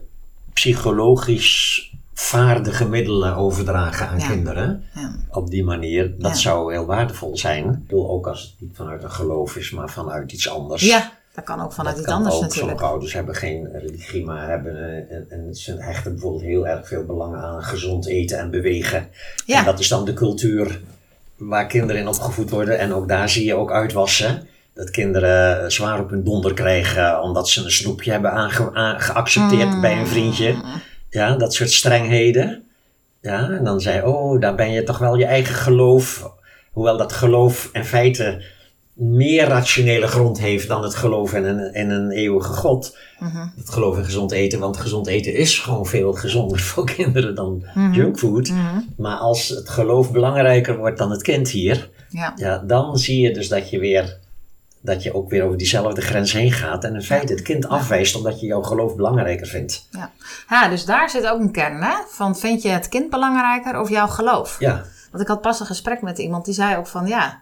psychologisch vaardige middelen overdragen aan Ja. kinderen. Ja. Op die manier, dat Ja. zou heel waardevol zijn. Ik bedoel, ook als het niet vanuit een geloof is, maar vanuit iets anders. ja, dat kan ook vanuit Dat iets anders ook. natuurlijk. Sommige ouders hebben geen religie, maar hebben en, ze hechten bijvoorbeeld heel erg veel belang aan gezond eten en bewegen. Ja. En dat is dan de cultuur waar kinderen in opgevoed worden. En ook daar zie je ook uitwassen. Dat kinderen zwaar op hun donder krijgen omdat ze een snoepje hebben aange- aan- geaccepteerd Mm. bij een vriendje. Ja, dat soort strengheden. Ja, en dan zei oh, daar ben je toch wel je eigen geloof. Hoewel dat geloof in feite meer rationele grond heeft dan het geloof in een, in een eeuwige God. Mhm. Het geloof in gezond eten, want gezond eten is gewoon veel gezonder voor kinderen dan junkfood. Mhm. Maar als het geloof belangrijker wordt dan het kind hier, Ja. ja, dan zie je dus dat je weer dat je ook weer over diezelfde grens heen gaat en in feite het kind afwijst omdat je jouw geloof belangrijker vindt. Ja. ja, dus daar zit ook een kern hè? van vind je het kind belangrijker of jouw geloof? Ja, Want ik had pas een gesprek met iemand die zei ook van ja,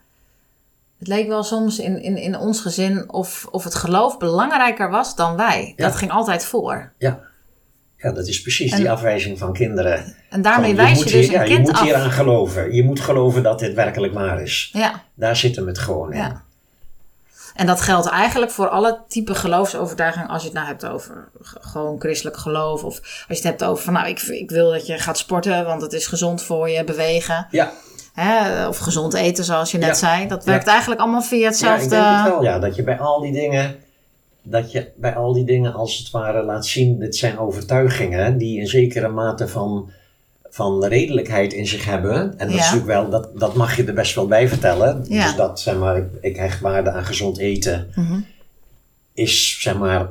het leek wel soms in, in, in ons gezin of, of het geloof belangrijker was dan wij. Ja. Dat ging altijd voor. ja. Ja, dat is precies En- die afwijzing van kinderen. En daarmee Van, wijs je dus hier, ja, een je kind moet af. hier aan geloven. Je moet geloven dat dit werkelijk waar is. Ja, Daar zit hem het gewoon in. ja. En dat geldt eigenlijk voor alle type geloofsovertuigingen. Als je het nou hebt over gewoon christelijk geloof. Of als je het hebt over van nou ik, ik wil dat je gaat sporten. Want het is gezond voor je, bewegen. Ja, Hè? Of gezond eten zoals je net Ja. zei. Dat Ja. werkt eigenlijk allemaal via ja, hetzelfde. ik denk het wel. Ja, dat je bij al die dingen, dat je bij al die dingen als het ware laat zien, dit zijn overtuigingen die een zekere mate van, van redelijkheid in zich hebben. En dat Ja. is natuurlijk wel, dat, dat mag je er best wel bij vertellen. Ja. Dus dat, zeg maar, ik, ik hecht waarde aan gezond eten, Mhm. is, zeg maar,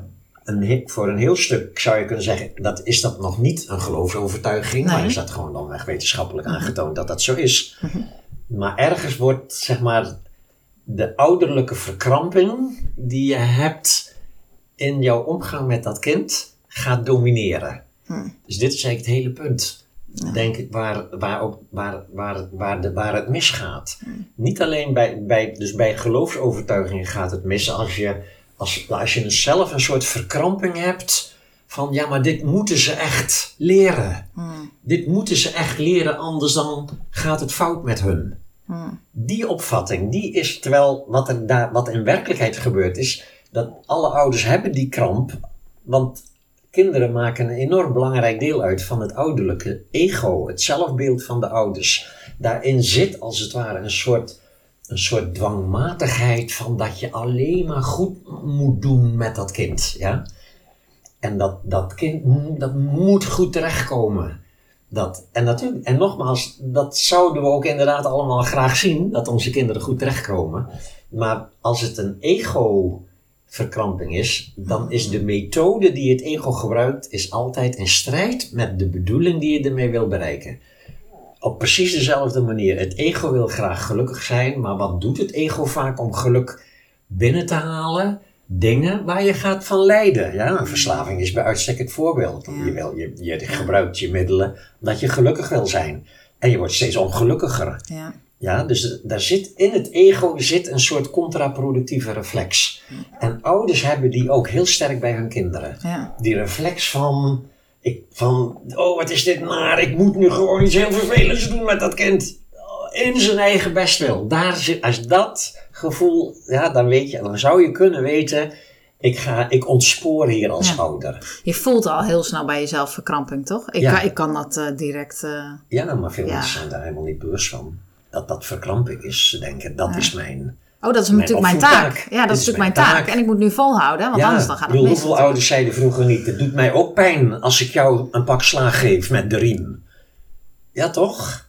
een, voor een heel stuk zou je kunnen zeggen, dat is dat nog niet een geloofsovertuiging, Nee. maar is dat gewoon dan echt wetenschappelijk aangetoond dat dat zo is. Maar ergens wordt, zeg maar, de ouderlijke verkramping die je hebt in jouw omgang met dat kind gaat domineren. Dus dit is eigenlijk het hele punt. Denk ik, waar, waar, ook, waar, waar, waar, de, waar het misgaat. Niet alleen bij, bij, dus bij geloofsovertuigingen gaat het mis als je, als, als je zelf een soort verkramping hebt van ja, maar dit moeten ze echt leren. Dit moeten ze echt leren, anders dan gaat het fout met hun. Die opvatting, die is, terwijl wat er daar, wat in werkelijkheid gebeurt is, dat alle ouders hebben die kramp, want kinderen maken een enorm belangrijk deel uit van het ouderlijke ego, het zelfbeeld van de ouders. Daarin zit als het ware een soort, een soort dwangmatigheid van dat je alleen maar goed moet doen met dat kind. Ja? En dat, dat kind dat moet goed terechtkomen. Dat, en, natuurlijk, en nogmaals, dat zouden we ook inderdaad allemaal graag zien, dat onze kinderen goed terechtkomen. Maar als het een ego-verkramping is, dan is de methode die het ego gebruikt, is altijd in strijd met de bedoeling die je ermee wil bereiken. Op precies dezelfde manier. Het ego wil graag gelukkig zijn, maar wat doet het ego vaak om geluk binnen te halen? Dingen waar je gaat van lijden. Ja, een verslaving is bij uitstek het voorbeeld. Je, wil, je, je gebruikt je middelen omdat je gelukkig wil zijn. En je wordt steeds ongelukkiger. Ja. Ja, dus daar zit, in het ego zit een soort contraproductieve reflex. En ouders hebben die ook heel sterk bij hun kinderen. Ja. Die reflex van, ik, van, oh wat is dit naar, ik moet nu gewoon iets heel vervelends doen met dat kind. In zijn eigen bestwil. Daar zit, als dat gevoel, ja, dan weet je, dan zou je kunnen weten, ik, ga, ik ontspoor hier als Ja. ouder. Je voelt al heel snel bij jezelf verkramping, toch? Ik, Ja. kan, ik kan dat eh, direct. eh, Ja, maar veel Ja. mensen zijn daar helemaal niet bewust van. Dat dat verkramping is. Ze denken, dat is mijn... Oh, dat is Mijn natuurlijk mijn taak. Ja, dat is is natuurlijk mijn taak. taak. En ik moet nu volhouden, want anders dan gaat ik het bedoel, mis. hoeveel ouders zeiden vroeger niet, het doet mij ook pijn als ik jou een pak slaag geef met de riem. Ja, toch?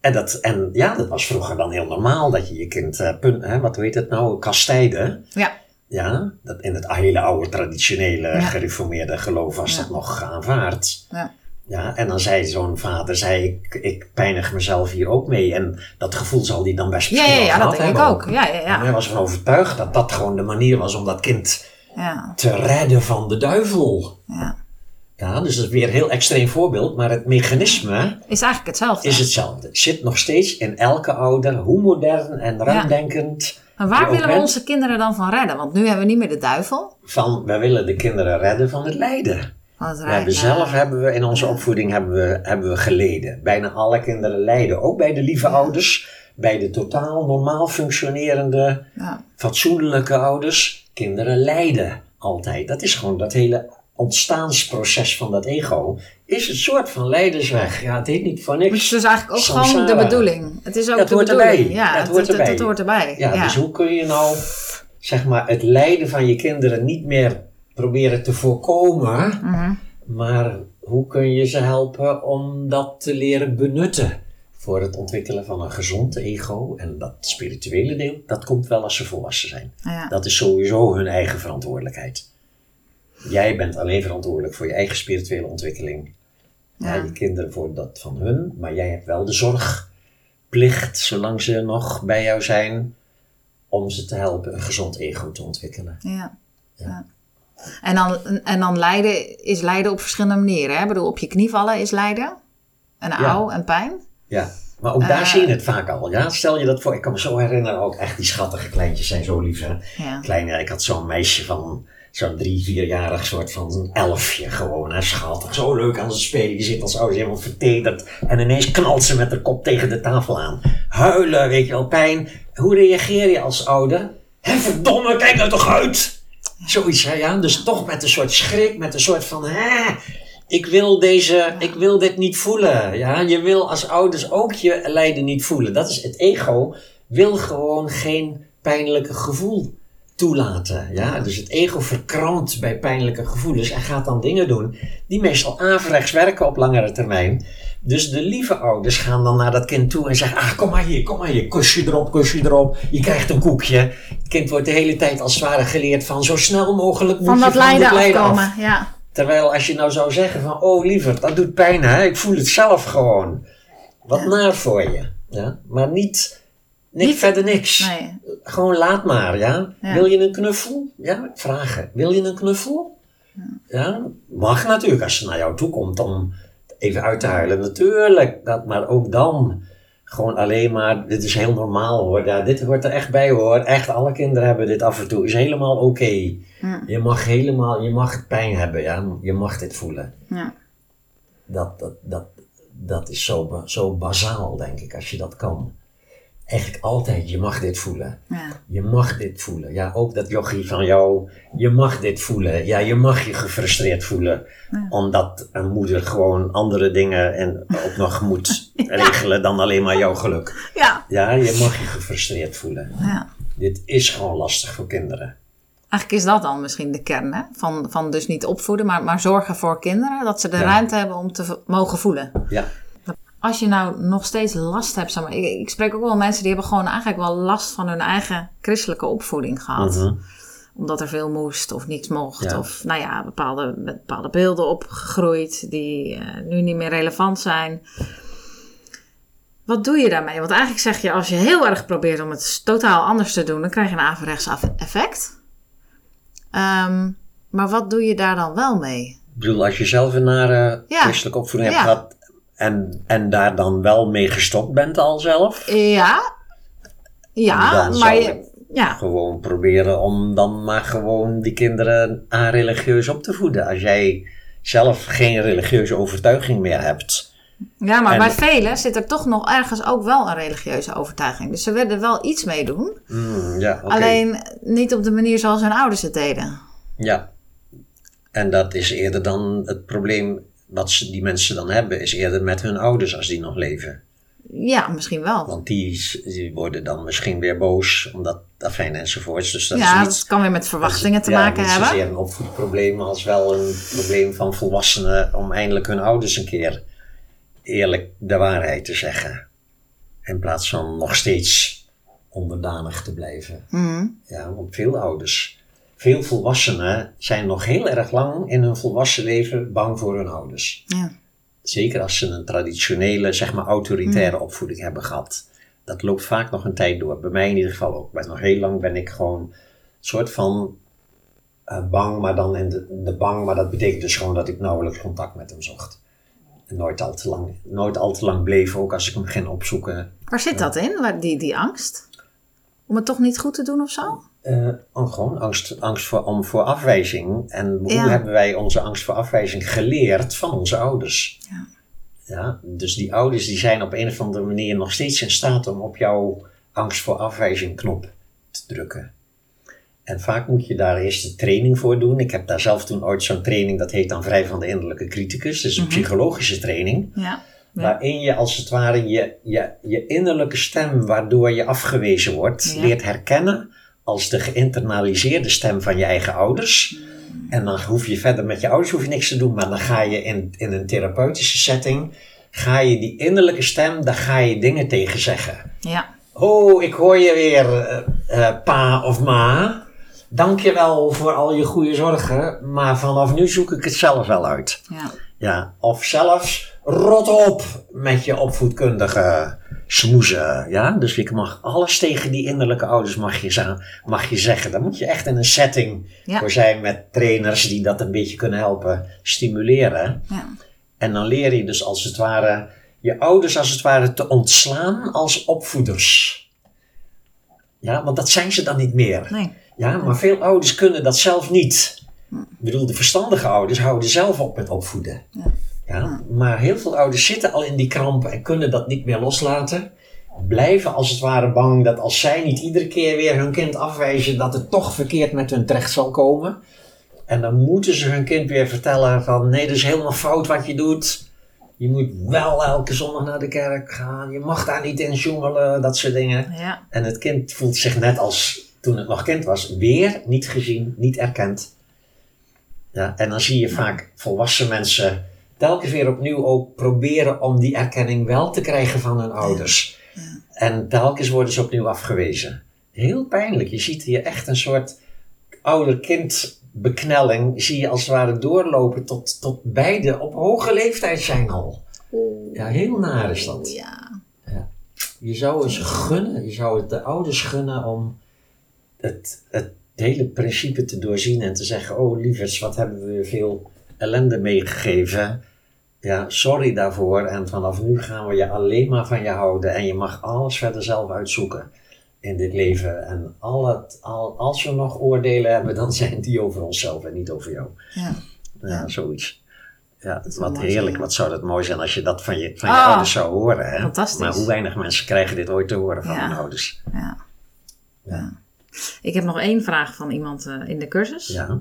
En, dat, en ja, dat was vroeger dan heel normaal, dat je je kind, eh, punt, hè, wat weet het nou, kastijden. Ja, Ja, dat in het hele oude traditionele Ja. gereformeerde geloof was Ja. dat nog aanvaard. ja. Ja, en dan zei zo'n vader, zei ik, ik pijnig mezelf hier ook mee. En dat gevoel zal hij dan best ja, ja, ja dat denk ik ook. Ja, ja, En ja. hij was ervan overtuigd dat dat gewoon de manier was om dat kind ja, te redden van de duivel. ja. Ja, dus dat is weer een heel extreem voorbeeld, maar het mechanisme Is eigenlijk hetzelfde. is hetzelfde. Het zit nog steeds in elke ouder, hoe modern en ruimdenkend. maar waar willen we bent. onze kinderen dan van redden? Want nu hebben we niet meer de duivel. Van, wij willen de kinderen redden van het lijden. Van We hebben rijden. zelf hebben we in onze Ja. opvoeding hebben we, hebben we geleden. Bijna alle kinderen lijden. Ook bij de lieve ouders. Bij de totaal normaal functionerende, Ja. fatsoenlijke ouders. Kinderen lijden altijd. Dat is gewoon dat hele ontstaansproces van dat ego. Is een soort van leidersweg. Ja, het heet niet voor Het is niks. dus eigenlijk ook Samsara. gewoon de bedoeling. Het is ook Ja, het de hoort bedoeling. erbij. Ja, Ja, het, hoort erbij. het hoort erbij. Ja, dus hoe kun je nou, zeg maar, het lijden van je kinderen niet meer proberen te voorkomen, Mhm. maar hoe kun je ze helpen om dat te leren benutten voor het ontwikkelen van een gezond ego en dat spirituele deel, dat komt wel als ze volwassen zijn. Ja. Dat is sowieso hun eigen verantwoordelijkheid. Jij bent alleen verantwoordelijk voor je eigen spirituele ontwikkeling. Ja. Ja. je kinderen voor dat van hun, maar jij hebt wel de zorgplicht, zolang ze nog bij jou zijn, om ze te helpen een gezond ego te ontwikkelen. Ja. Ja. En dan, en dan lijden is lijden op verschillende manieren. Hè? Ik bedoel, op je knie vallen is lijden. En auw en pijn. Ja, maar ook daar Eh. zie je het vaak al. Ja? Stel je dat voor, ik kan me zo herinneren, ook echt die schattige kleintjes zijn zo lief. Hè? Ja. Kleine, ik had zo'n meisje van zo'n drie, vierjarig soort van een elfje gewoon. Hè? Schattig, zo leuk aan ze spelen. Je zit als ouders helemaal vertederd. En ineens knalt ze met haar kop tegen de tafel aan. Huilen, weet je wel, pijn. Hoe reageer je als ouder? Hé, verdomme, kijk nou toch uit! Zoiets. Dus toch met een soort schrik, met een soort van, hè, ik wil deze, ik wil dit niet voelen. Ja, je wil als ouders ook je lijden niet voelen. Dat is het ego, wil gewoon geen pijnlijke gevoel toelaten. Ja, dus het ego verkrampt bij pijnlijke gevoelens en gaat dan dingen doen die meestal averechts werken op langere termijn. Dus de lieve ouders gaan dan naar dat kind toe en zeggen: Ah, kom maar hier, kom maar hier, kusje erop, kusje erop. Je krijgt een koekje. Het kind wordt de hele tijd als het ware geleerd van zo snel mogelijk moet Van je dat lijden lijden af. Ja. Terwijl als je nou zou zeggen van, oh liever, dat doet pijn hè, ik voel het zelf gewoon. Wat naar voor je. Ja? Maar niet, niet, Niet- verder niks. Nee. Gewoon laat maar, ja? Ja. Wil je een knuffel? Ja, vragen. Wil je een knuffel? Ja. Mag natuurlijk als ze naar jou toe komt om even uit te huilen. Natuurlijk, dat, maar ook dan. Gewoon alleen maar, dit is heel normaal hoor. Ja, dit hoort er echt bij hoor. Echt, alle kinderen hebben dit af en toe. Is helemaal oké. Je mag helemaal, je mag pijn hebben, ja. Je mag dit voelen. Ja. Dat, dat, dat, dat is zo, zo bazaal, denk ik, als je dat kan. Eigenlijk altijd, je mag dit voelen. Ja. Je mag dit voelen. Ja, ook dat jochie van jou, je mag dit voelen. Ja, je mag je gefrustreerd voelen. Ja. Omdat een moeder gewoon andere dingen en ook nog moet regelen dan alleen maar jouw geluk. Ja. Ja, je mag je gefrustreerd voelen. ja. Dit is gewoon lastig voor kinderen. Eigenlijk is dat dan misschien de kern hè? Van, van dus niet opvoeden, maar, maar zorgen voor kinderen. Dat ze de ruimte hebben om te mogen voelen. Ja, Als je nou nog steeds last hebt, zeg maar, ik, ik spreek ook wel mensen die hebben gewoon eigenlijk wel last van hun eigen christelijke opvoeding gehad. Mhm. Omdat er veel moest of niets mocht. Ja. Of nou ja, bepaalde, bepaalde beelden opgegroeid die eh, nu niet meer relevant zijn. Wat doe je daarmee? Want eigenlijk zeg je, als je heel erg probeert om het totaal anders te doen, dan krijg je een averechts effect. Ehm, maar wat doe je daar dan wel mee? Ik bedoel, als je zelf een nare Ja. christelijke opvoeding hebt Ja. gehad en, en daar dan wel mee gestopt bent al zelf, Ja, ja, maar je, ja, gewoon proberen om dan maar gewoon die kinderen religieus op te voeden. Als jij zelf geen religieuze overtuiging meer hebt. ja, maar En- bij velen zit er toch nog ergens ook wel een religieuze overtuiging. Dus ze willen er wel iets mee doen. Hmm, ja. Alleen niet op de manier zoals hun ouders het deden. Ja. En dat is eerder dan het probleem wat ze, die mensen dan hebben, is eerder met hun ouders als die nog leven. Ja, misschien wel. Want die, die worden dan misschien weer boos, omdat, afijn enzovoorts. Dus dat ja, is dat niet, kan weer met verwachtingen te ja, maken niet hebben. zozeer een opvoedprobleem als wel een probleem van volwassenen om eindelijk hun ouders een keer eerlijk de waarheid te zeggen. In plaats van nog steeds onderdanig te blijven. Mhm. Ja, want veel ouders, veel volwassenen zijn nog heel erg lang in hun volwassen leven bang voor hun ouders. Ja. Zeker als ze een traditionele, zeg maar autoritaire opvoeding hebben gehad. Dat loopt vaak nog een tijd door. Bij mij in ieder geval ook. Ben nog heel lang ben ik gewoon een soort van eh, bang, maar dan in de, de bang, maar dat betekent dus gewoon dat ik nauwelijks contact met hem zocht. En nooit al te lang, nooit al te lang bleef, ook als ik hem ging opzoeken. Waar zit dat in, waar, die, die angst? Om het toch niet goed te doen of zo? Uh, gewoon angst, angst voor, om, voor afwijzing. En hoe hebben wij onze angst voor afwijzing geleerd van onze ouders? Ja. Ja, dus die ouders die zijn op een of andere manier nog steeds in staat om op jouw angst voor afwijzing knop te drukken. En vaak moet je daar eerst de training voor doen. Ik heb daar zelf toen ooit zo'n training, dat heet dan Vrij van de Innerlijke Criticus. Dat is een mhm. psychologische training. Ja. Waarin je als het ware je, je, je innerlijke stem, waardoor je afgewezen wordt, leert herkennen als de geïnternaliseerde stem van je eigen ouders. En dan hoef je verder met je ouders hoef je niks te doen, maar dan ga je in, in een therapeutische setting, ga je die innerlijke stem, daar ga je dingen tegen zeggen. Ja. Oh, ik hoor je weer, uh, pa of ma. Dank je wel voor al je goede zorgen, maar vanaf nu zoek ik het zelf wel uit. Ja. ja. Of zelfs, rot op met je opvoedkundige smoezen. Ja? Dus je mag alles tegen die innerlijke ouders mag je, mag je zeggen. Daar moet je echt in een setting voor zijn met trainers die dat een beetje kunnen helpen stimuleren. Ja. En dan leer je dus als het ware je ouders als het ware te ontslaan als opvoeders. Ja, want dat zijn ze dan niet meer. Nee. Ja, maar veel ouders kunnen dat zelf niet. Ik bedoel, de verstandige ouders houden zelf op met opvoeden. Ja. Ja, maar heel veel ouders zitten al in die krampen en kunnen dat niet meer loslaten. Blijven als het ware bang dat als zij niet iedere keer weer hun kind afwijzen, dat het toch verkeerd met hun terecht zal komen. En dan moeten ze hun kind weer vertellen van nee, dat is helemaal fout wat je doet. Je moet wel elke zondag naar de kerk gaan. Je mag daar niet in jongelen, dat soort dingen. Ja. En het kind voelt zich net als toen het nog kind was, weer niet gezien, niet erkend. Ja, en dan zie je vaak volwassen mensen telkens weer opnieuw ook proberen om die erkenning wel te krijgen van hun ouders. Ja. En telkens worden ze opnieuw afgewezen. Heel pijnlijk. Je ziet hier echt een soort ouder-kind beknelling. Zie je als het ware doorlopen tot, tot beide op hoge leeftijd zijn al. Ja, heel naar is dat. Ja. ja. Je zou eens gunnen, je zou het de ouders gunnen om het, het hele principe te doorzien en te zeggen: Oh, lievers, wat hebben we veel ellende meegegeven. Ja, sorry daarvoor. En vanaf nu gaan we je alleen maar van je houden. En je mag alles verder zelf uitzoeken in dit leven. En al het, al, als we nog oordelen hebben, dan zijn die over onszelf en niet over jou. Ja, ja, zoiets. Ja, wat heerlijk. Wat zou dat mooi zijn als je dat van je, van je oh, ouders zou horen. Hè? Fantastisch. Maar hoe weinig mensen krijgen dit ooit te horen van hun ouders. Ja. ja. Ik heb nog één vraag van iemand uh, in de cursus. Ja.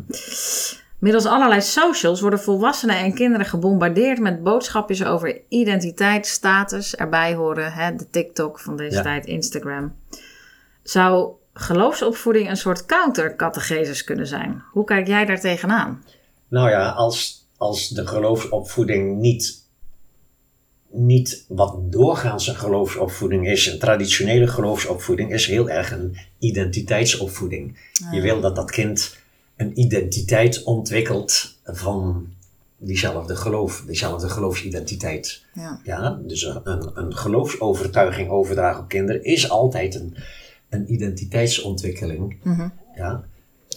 Middels allerlei socials worden volwassenen en kinderen gebombardeerd met boodschapjes over identiteit, status, erbij horen, hè, de TikTok van deze tijd, Instagram. Zou geloofsopvoeding een soort countercatechesis kunnen zijn? Hoe kijk jij daar tegenaan? Nou ja, als, als de geloofsopvoeding niet, niet wat doorgaans een geloofsopvoeding is, een traditionele geloofsopvoeding, is heel erg een identiteitsopvoeding. Je wil dat dat kind een identiteit ontwikkelt van diezelfde geloof, diezelfde geloofsidentiteit. Ja. ja dus een, een geloofsovertuiging overdragen op kinderen is altijd een, een identiteitsontwikkeling. Mm ja.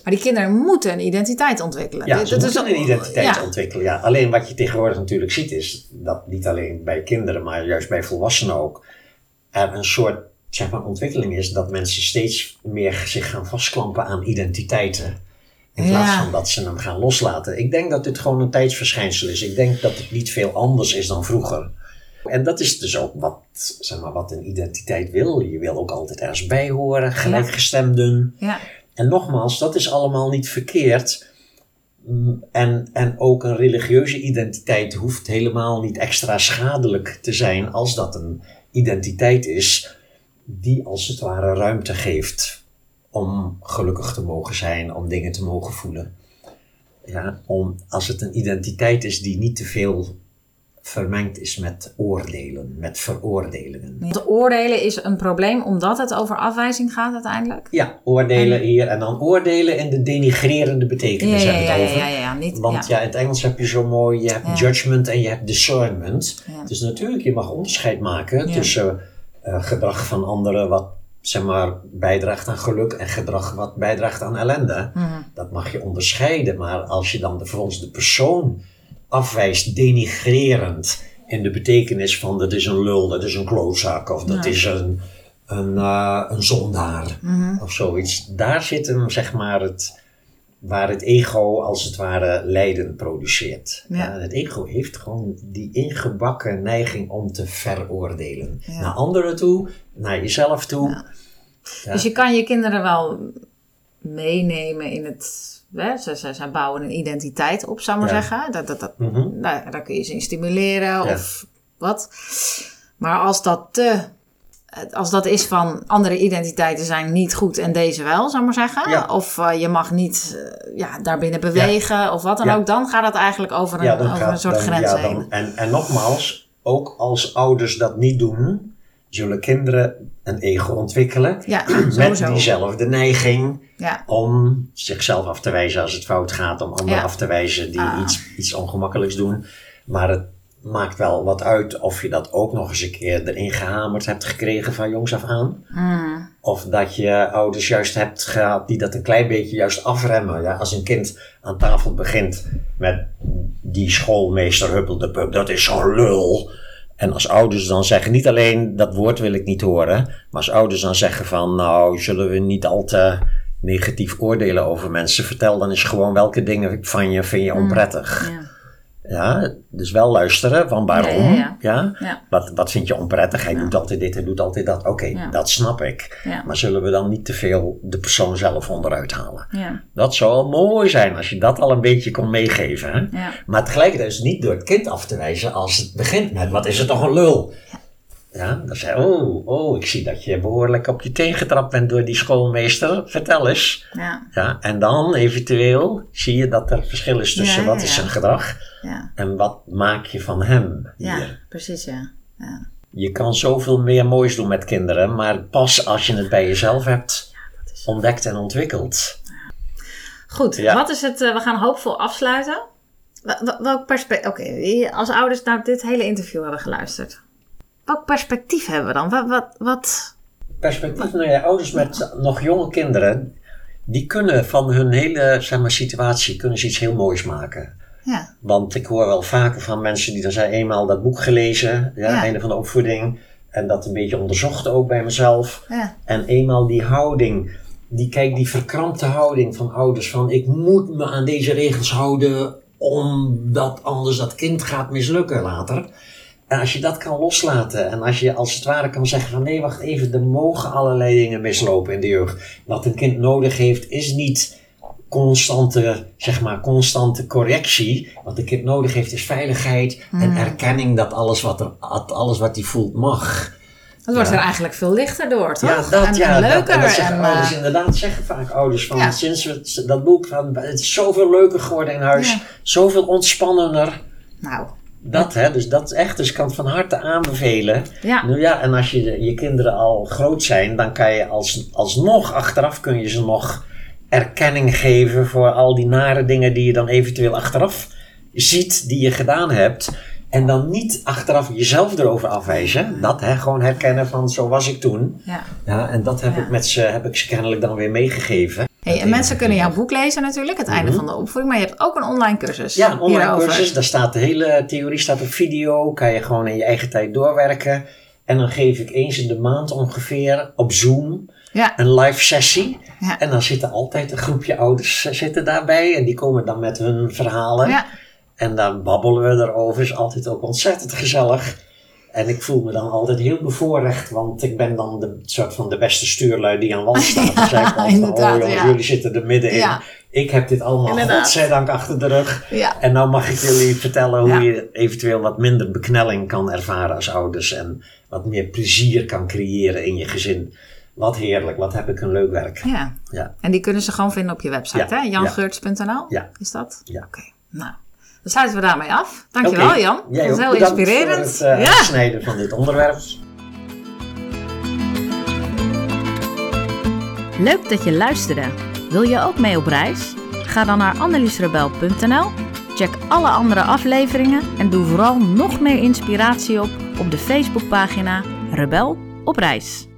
Maar die kinderen moeten een identiteit ontwikkelen. Ja, ze dat moeten is een identiteit ontwikkelen. Ja. Alleen wat je tegenwoordig natuurlijk ziet is dat niet alleen bij kinderen, maar juist bij volwassenen ook, er een soort zeg maar, ontwikkeling is dat mensen steeds meer zich gaan vastklampen aan identiteiten. In plaats van dat ze hem gaan loslaten. Ik denk dat dit gewoon een tijdsverschijnsel is. Ik denk dat het niet veel anders is dan vroeger. En dat is dus ook wat, zeg maar, wat een identiteit wil. Je wil ook altijd ergens bij horen, gelijkgestemden. Ja. En nogmaals, dat is allemaal niet verkeerd. Mm, en, en ook een religieuze identiteit hoeft helemaal niet extra schadelijk te zijn als dat een identiteit is die als het ware ruimte geeft om gelukkig te mogen zijn, om dingen te mogen voelen. Ja, om, als het een identiteit is die niet te veel vermengd is met oordelen, met veroordelingen. Want oordelen is een probleem omdat het over afwijzing gaat uiteindelijk? Ja, oordelen hier en dan oordelen in de denigrerende betekenis ja, ja, ja, over. Ja, ja, ja, niet, Want ja. in het Engels heb je zo mooi, je hebt judgment en je hebt discernment. Dus natuurlijk, je mag onderscheid maken tussen uh, gedrag van anderen wat zeg maar, bijdraagt aan geluk en gedrag wat bijdraagt aan ellende. Mhm. Dat mag je onderscheiden. Maar als je dan vervolgens de persoon afwijst, denigrerend, in de betekenis van dat is een lul, dat is een klootzak, of dat is een, een, uh, een zondaar Mhm. of zoiets. Daar zit hem, zeg maar, het, waar het ego als het ware lijden produceert. Ja. het ego heeft gewoon die ingebakken neiging om te veroordelen. Ja. Naar anderen toe, naar jezelf toe. Ja. Ja. Dus je kan je kinderen wel meenemen in het. Hè, ze, ze, ze bouwen een identiteit op, zou ik maar zeggen. Dat, dat, dat, Mhm. nou, daar kun je ze in stimuleren of wat. Maar als dat te. Als dat is van andere identiteiten zijn niet goed en deze wel, zou ik maar zeggen. Ja. Of eh, je mag niet eh, ja, daarbinnen bewegen of wat dan Ja. ook. Dan gaat het eigenlijk over een, over gaat- een soort dan- grens ja, heen. dan- en, en nogmaals, ook als ouders dat niet doen, zullen kinderen een ego ontwikkelen. Met diezelfde neiging om zichzelf af te wijzen als het fout gaat, om anderen af te wijzen die Ah. iets, iets ongemakkelijks doen. Maar het maakt wel wat uit of je dat ook nog eens een keer erin gehamerd hebt gekregen van jongs af aan. Mm, Of dat je ouders juist hebt gehad die dat een klein beetje juist afremmen. Ja, als een kind aan tafel begint met die schoolmeester huppel de pup, dat is zo'n lul. En als ouders dan zeggen, niet alleen dat woord wil ik niet horen, maar als ouders dan zeggen van, nou zullen we niet al te negatief oordelen over mensen, vertel dan eens gewoon welke dingen van je vind je onprettig. ja. Ja, dus wel luisteren van waarom. Ja, ja, Ja, Ja. Wat, wat vind je onprettig? Hij doet altijd dit, hij doet altijd dat. Oké, dat snap ik. Maar zullen we dan niet te veel de persoon zelf onderuit halen? Dat zou wel mooi zijn als je dat al een beetje kon meegeven. Hè? Maar tegelijkertijd is het niet door het kind af te wijzen als het begint met: wat is het toch een lul? Ja, dan zei oh, oh, ik zie dat je behoorlijk op je teen getrapt bent door die schoolmeester. Vertel eens. ja, Ja, en dan eventueel zie je dat er verschil is tussen Ja, wat is zijn gedrag ja. en wat maak je van hem hier. Ja, precies, ja. Je kan zoveel meer moois doen met kinderen, maar pas als je het bij jezelf hebt ontdekt en ontwikkeld. Goed, wat is het? eh, we gaan hoopvol afsluiten. Welk perspectief? Oké, als ouders naar dit hele interview hebben geluisterd, welk perspectief hebben we dan? Wat, wat, wat? Perspectief naar je ouders met nog jonge kinderen, die kunnen van hun hele zeg maar, situatie kunnen ze iets heel moois maken. Ja, Want ik hoor wel vaker van mensen die dan zijn eenmaal dat boek gelezen, ja, Ja. einde van de opvoeding, en dat een beetje onderzocht ook bij mezelf. ja, En eenmaal die houding, die, kijk, die verkrampte houding van ouders van ik moet me aan deze regels houden omdat anders dat kind gaat mislukken later. En als je dat kan loslaten en als je als het ware kan zeggen van nee wacht even, er mogen allerlei dingen mislopen in de jeugd. Wat een kind nodig heeft is niet constante, zeg maar, constante correctie. Wat een kind nodig heeft is veiligheid en erkenning dat alles wat, er, dat alles wat hij voelt mag. het wordt Ja. er eigenlijk veel lichter door, toch? Ja, dat, en, ja, en dat, leuker. en dat zeggen en, ouders eh, inderdaad, zeggen vaak ouders van Ja. sinds we dat boek van het is zoveel leuker geworden in huis, zoveel ontspannender. nou, Dat hè, dus dat is echt, dus ik kan het van harte aanbevelen. ja, Nou ja, en als je, je kinderen al groot zijn, dan kan je als, alsnog achteraf kun je ze nog erkenning geven voor al die nare dingen die je dan eventueel achteraf ziet die je gedaan hebt. En dan niet achteraf jezelf erover afwijzen. Dat hè, gewoon herkennen van zo was ik toen. ja. Ja, en dat heb, Ja. ik, met ze, heb ik ze kennelijk dan weer meegegeven. Hey, en mensen kunnen jouw boek lezen natuurlijk, het einde Mhm. van de opvoeding, maar je hebt ook een online cursus. Ja, een online hierover. cursus. Daar staat de hele theorie staat op video. Kan je gewoon in je eigen tijd doorwerken. En dan geef ik eens in de maand ongeveer op Zoom Ja, een live sessie. Ja. En dan zitten altijd een groepje ouders eh, zitten daarbij. En die komen dan met hun verhalen. ja, En dan babbelen we erover. Is altijd ook ontzettend gezellig. En ik voel me dan altijd heel bevoorrecht, want ik ben dan de soort van de beste stuurlui die aan wal staat. Ja, van, inderdaad, oh jongens, ja. jullie zitten er middenin. Ja. Ik heb dit allemaal Inderdaad. godzijdank achter de rug. ja. En nou mag ik jullie vertellen hoe je eventueel wat minder beknelling kan ervaren als ouders. En wat meer plezier kan creëren in je gezin. Wat heerlijk, wat heb ik een leuk werk. ja. Ja, En die kunnen ze gewoon vinden op je website, hè? jangeurts.nl? Ja. Is dat? Ja. Oké, nou. Dan sluiten we daarmee af. Dankjewel. Jan. Jij dat heel bedankt inspirerend. Voor het ja. afsnijden van dit onderwerp. Leuk dat je luisterde. Wil je ook mee op reis? Ga dan naar anneliesrebel.nl, check alle andere afleveringen en doe vooral nog meer inspiratie op op de Facebookpagina Rebel op reis.